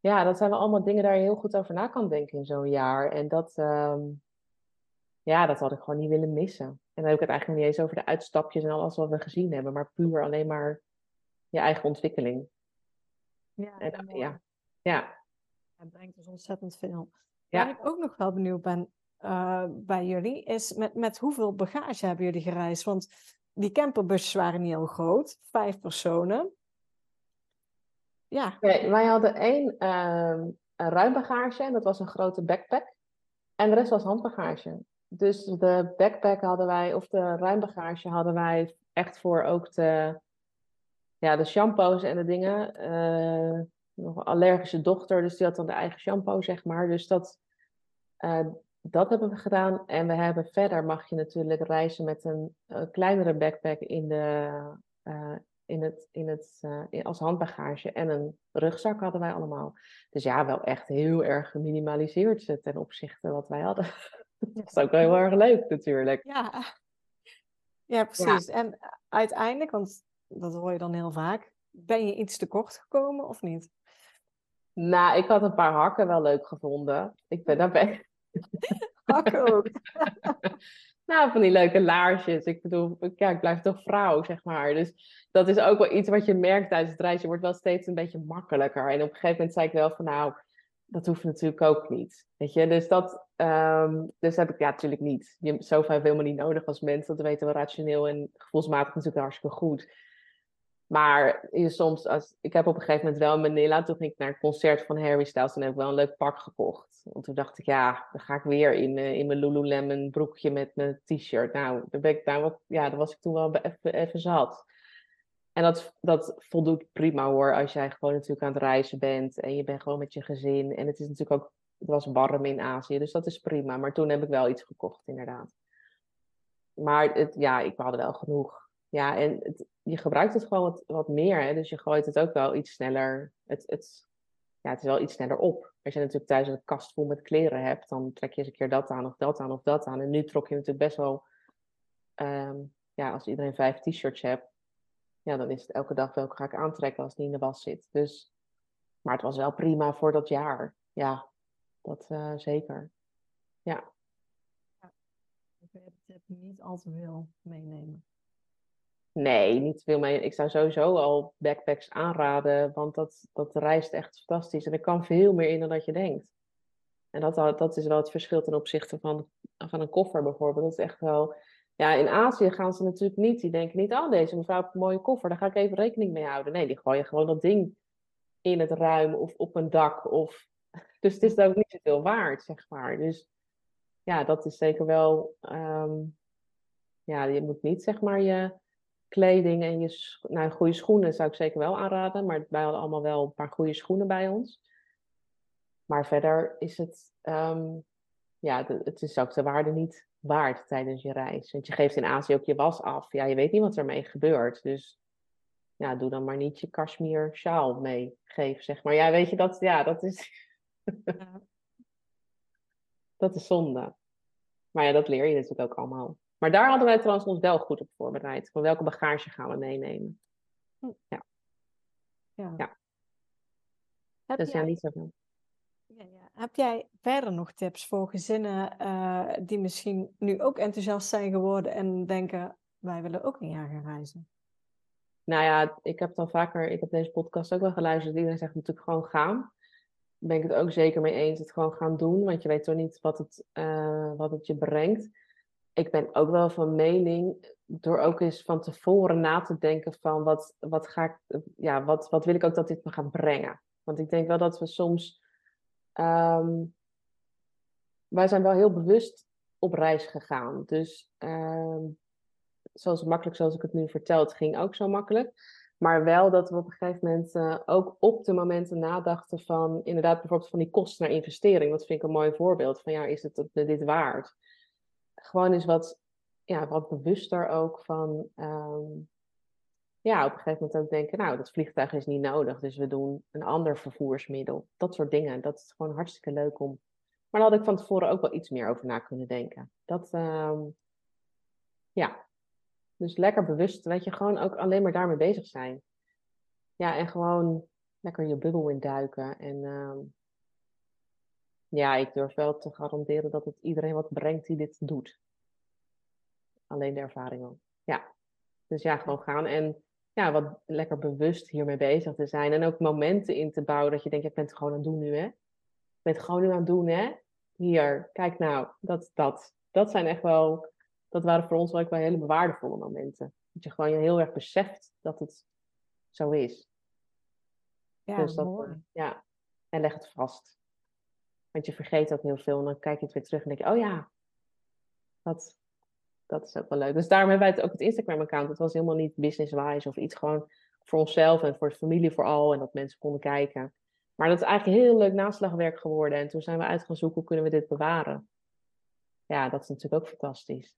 ja, dat zijn wel allemaal dingen daar je heel goed over na kan denken in zo'n jaar. En dat, ehm, ja, dat had ik gewoon niet willen missen. En dan heb ik het eigenlijk niet eens over de uitstapjes en alles wat we gezien hebben, maar puur alleen maar je eigen ontwikkeling. Ja, en, ja. ja. Het brengt dus ontzettend veel. Waar ik ook nog wel benieuwd ben uh, bij jullie, is met, met hoeveel bagage hebben jullie gereisd? Want die camperbusjes waren niet heel groot, vijf personen. Ja. Wij hadden één ruim bagage en dat was een grote backpack. En de rest was handbagage. Dus de backpack hadden wij, of de ruimbagage hadden wij echt voor ook de, ja, de shampoos en de dingen. Uh, nog een allergische dochter, dus die had dan de eigen shampoo, zeg maar. Dus dat, uh, dat hebben we gedaan. En we hebben verder, mag je natuurlijk reizen met een, een kleinere backpack in de, uh, in het, in het, uh, als handbagage en een rugzak hadden wij allemaal. Dus ja, wel echt heel erg geminimaliseerd ten opzichte wat wij hadden. [LAUGHS] dat is ook wel heel erg leuk natuurlijk. Ja, ja precies. En uiteindelijk, want dat hoor je dan heel vaak, ben je iets te kort gekomen of niet? Nou, ik had een paar hakken wel leuk gevonden. Ik ben daar ben... [LAUGHS] hakken ook. [LAUGHS] Nou, van die leuke laarsjes. Ik bedoel, ja, ik blijf toch vrouw, zeg maar. Dus dat is ook wel iets wat je merkt tijdens het reizen. Je wordt wel steeds een beetje makkelijker. En op een gegeven moment zei ik wel van, nou, dat hoeft natuurlijk ook niet. Weet je, dus dat um, dus heb ik ja, natuurlijk niet. Je, zoveel helemaal niet nodig als mens. Dat weten we rationeel en gevoelsmatig natuurlijk hartstikke goed. Maar je soms, als, ik heb op een gegeven moment wel in Manila, toen ging ik naar het concert van Harry Styles, en heb ik wel een leuk pak gekocht. Want toen dacht ik, ja, dan ga ik weer in, uh, in mijn Lululemon broekje met mijn t-shirt. Nou, daar ben ik, daar wat, ja, daar was ik toen wel even, even zat. En dat, dat voldoet prima hoor, als jij gewoon natuurlijk aan het reizen bent en je bent gewoon met je gezin. En het is natuurlijk ook, het was warm in Azië, dus dat is prima. Maar toen heb ik wel iets gekocht, inderdaad. Maar het, ja, ik had wel genoeg. Ja, en je gebruikt het gewoon wat, wat meer. Hè? Dus je gooit het ook wel iets sneller. Het, het, ja, het is wel iets sneller op. Als je natuurlijk thuis een kast vol met kleren hebt, dan trek je eens een keer dat aan of dat aan of dat aan. En nu trok je natuurlijk best wel, um, ja, als iedereen vijf t-shirts hebt, ja, dan is het elke dag welke ga ik aantrekken als die in de was zit. Dus, maar het was wel prima voor dat jaar. Ja, dat uh, zeker. Ja. ja. Ik heb niet al te veel meenemen. Nee, niet veel mee. Ik zou sowieso al backpacks aanraden, want dat, dat reist echt fantastisch. En er kan veel meer in dan dat je denkt. En dat, dat is wel het verschil ten opzichte van, van een koffer bijvoorbeeld. Dat is echt wel... Ja, in Azië gaan ze natuurlijk niet. Die denken niet, oh deze mevrouw heeft een mooie koffer, daar ga ik even rekening mee houden. Nee, die gooien gewoon dat ding in het ruim of op een dak. Of... [LAUGHS] Dus het is ook niet zoveel waard, zeg maar. Dus ja, dat is zeker wel... Um... Ja, je moet niet, zeg maar, je kleding en je nou, goede schoenen zou ik zeker wel aanraden. Maar wij hadden allemaal wel een paar goede schoenen bij ons. Maar verder is het, um, ja, het is ook de waarde niet waard tijdens je reis. Want je geeft in Azië ook je was af. Ja, je weet niet wat ermee gebeurt. Dus ja, doe dan maar niet je kashmir sjaal mee. Geef, zeg maar. Ja, weet je, dat, ja, dat is... [LAUGHS] dat is zonde. Maar ja, dat leer je natuurlijk ook allemaal. Maar daar hadden wij trouwens ons wel goed op voorbereid. Van welke bagage gaan we meenemen? Hm. Ja. Ja. ja. Heb dus jij... ja, niet zoveel. Ja, ja. Heb jij verder nog tips voor gezinnen uh, die misschien nu ook enthousiast zijn geworden en denken, wij willen ook een jaar gaan reizen? Nou ja, ik heb dan vaker, ik heb deze podcast ook wel geluisterd. Iedereen zegt natuurlijk gewoon gaan. Daar ben ik het ook zeker mee eens. Het gewoon gaan doen, want je weet toch niet wat het, uh, wat het je brengt. Ik ben ook wel van mening, door ook eens van tevoren na te denken van wat, wat, ga ik, ja, wat, wat wil ik ook dat dit me gaat brengen. Want ik denk wel dat we soms, um, wij zijn wel heel bewust op reis gegaan. Dus um, zoals makkelijk zoals ik het nu vertel, het ging ook zo makkelijk. Maar wel dat we op een gegeven moment uh, ook op de momenten nadachten van inderdaad bijvoorbeeld van die kosten naar investering. Dat vind ik een mooi voorbeeld van ja, is het dit waard? Gewoon eens wat, ja, wat bewuster ook van um, ja, op een gegeven moment ook denken, nou, dat vliegtuig is niet nodig, dus we doen een ander vervoersmiddel. Dat soort dingen. Dat is gewoon hartstikke leuk om. Maar daar had ik van tevoren ook wel iets meer over na kunnen denken. Dat, um, ja, dus lekker bewust, weet je, gewoon ook alleen maar daarmee bezig zijn. Ja, en gewoon lekker je bubbel induiken. En uh, ja, ik durf wel te garanderen dat het iedereen wat brengt die dit doet. Alleen de ervaring al. Ja. Dus ja, gewoon gaan en ja, wat lekker bewust hiermee bezig te zijn. En ook momenten in te bouwen dat je denkt, je bent het gewoon aan het doen nu, hè? Je bent het gewoon nu aan het doen, hè? Hier, kijk nou, dat, dat. Dat zijn echt wel dat waren voor ons wel hele waardevolle momenten. Dat je gewoon heel erg beseft dat het zo is. Ja, dus dat, mooi. ja, en leg het vast. Want je vergeet ook heel veel en dan kijk je het weer terug en denk je, oh ja, dat, dat is ook wel leuk. Dus daarom hebben wij het ook het Instagram-account. Het was helemaal niet business-wise of iets gewoon voor onszelf en voor de familie vooral. En dat mensen konden kijken. Maar dat is eigenlijk heel leuk naslagwerk geworden. En toen zijn we uit gaan zoeken, hoe kunnen we dit bewaren? Ja, dat is natuurlijk ook fantastisch.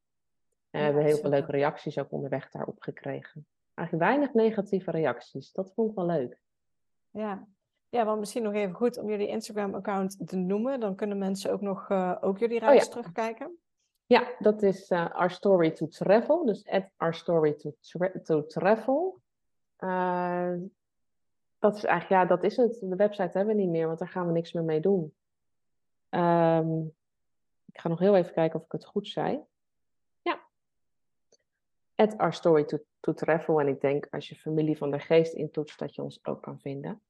En we hebben heel veel leuke reacties ook onderweg daarop gekregen. Eigenlijk weinig negatieve reacties. Dat vond ik wel leuk. Ja, ja want misschien nog even goed om jullie Instagram-account te noemen. Dan kunnen mensen ook nog uh, ook jullie reis oh, ja. terugkijken. Ja, dat is uh, Our Story to Travel. Dus at Our Story to, tra to Travel. Uh, dat is eigenlijk, ja, dat is het. De website hebben we niet meer, want daar gaan we niks meer mee doen. Um, ik ga nog heel even kijken of ik het goed zei at Our Story to, to Travel. En ik denk als je familie van de geest intoetst, dat je ons ook kan vinden.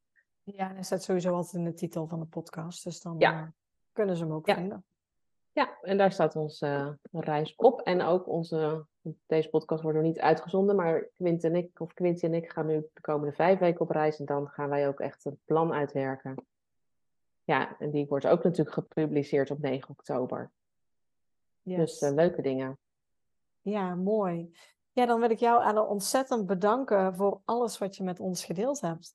Ja, en staat sowieso altijd in de titel van de podcast. Dus dan ja. uh, kunnen ze hem ook ja. vinden. Ja, en daar staat onze uh, reis op. En ook onze, deze podcast wordt nog niet uitgezonden, maar Quint en ik, of Quinty en ik gaan nu de komende vijf weken op reis. En dan gaan wij ook echt een plan uitwerken. Ja, en die wordt ook natuurlijk gepubliceerd op 9 oktober. Yes. Dus uh, leuke dingen. Ja, mooi. Ja, dan wil ik jou Anne ontzettend bedanken voor alles wat je met ons gedeeld hebt.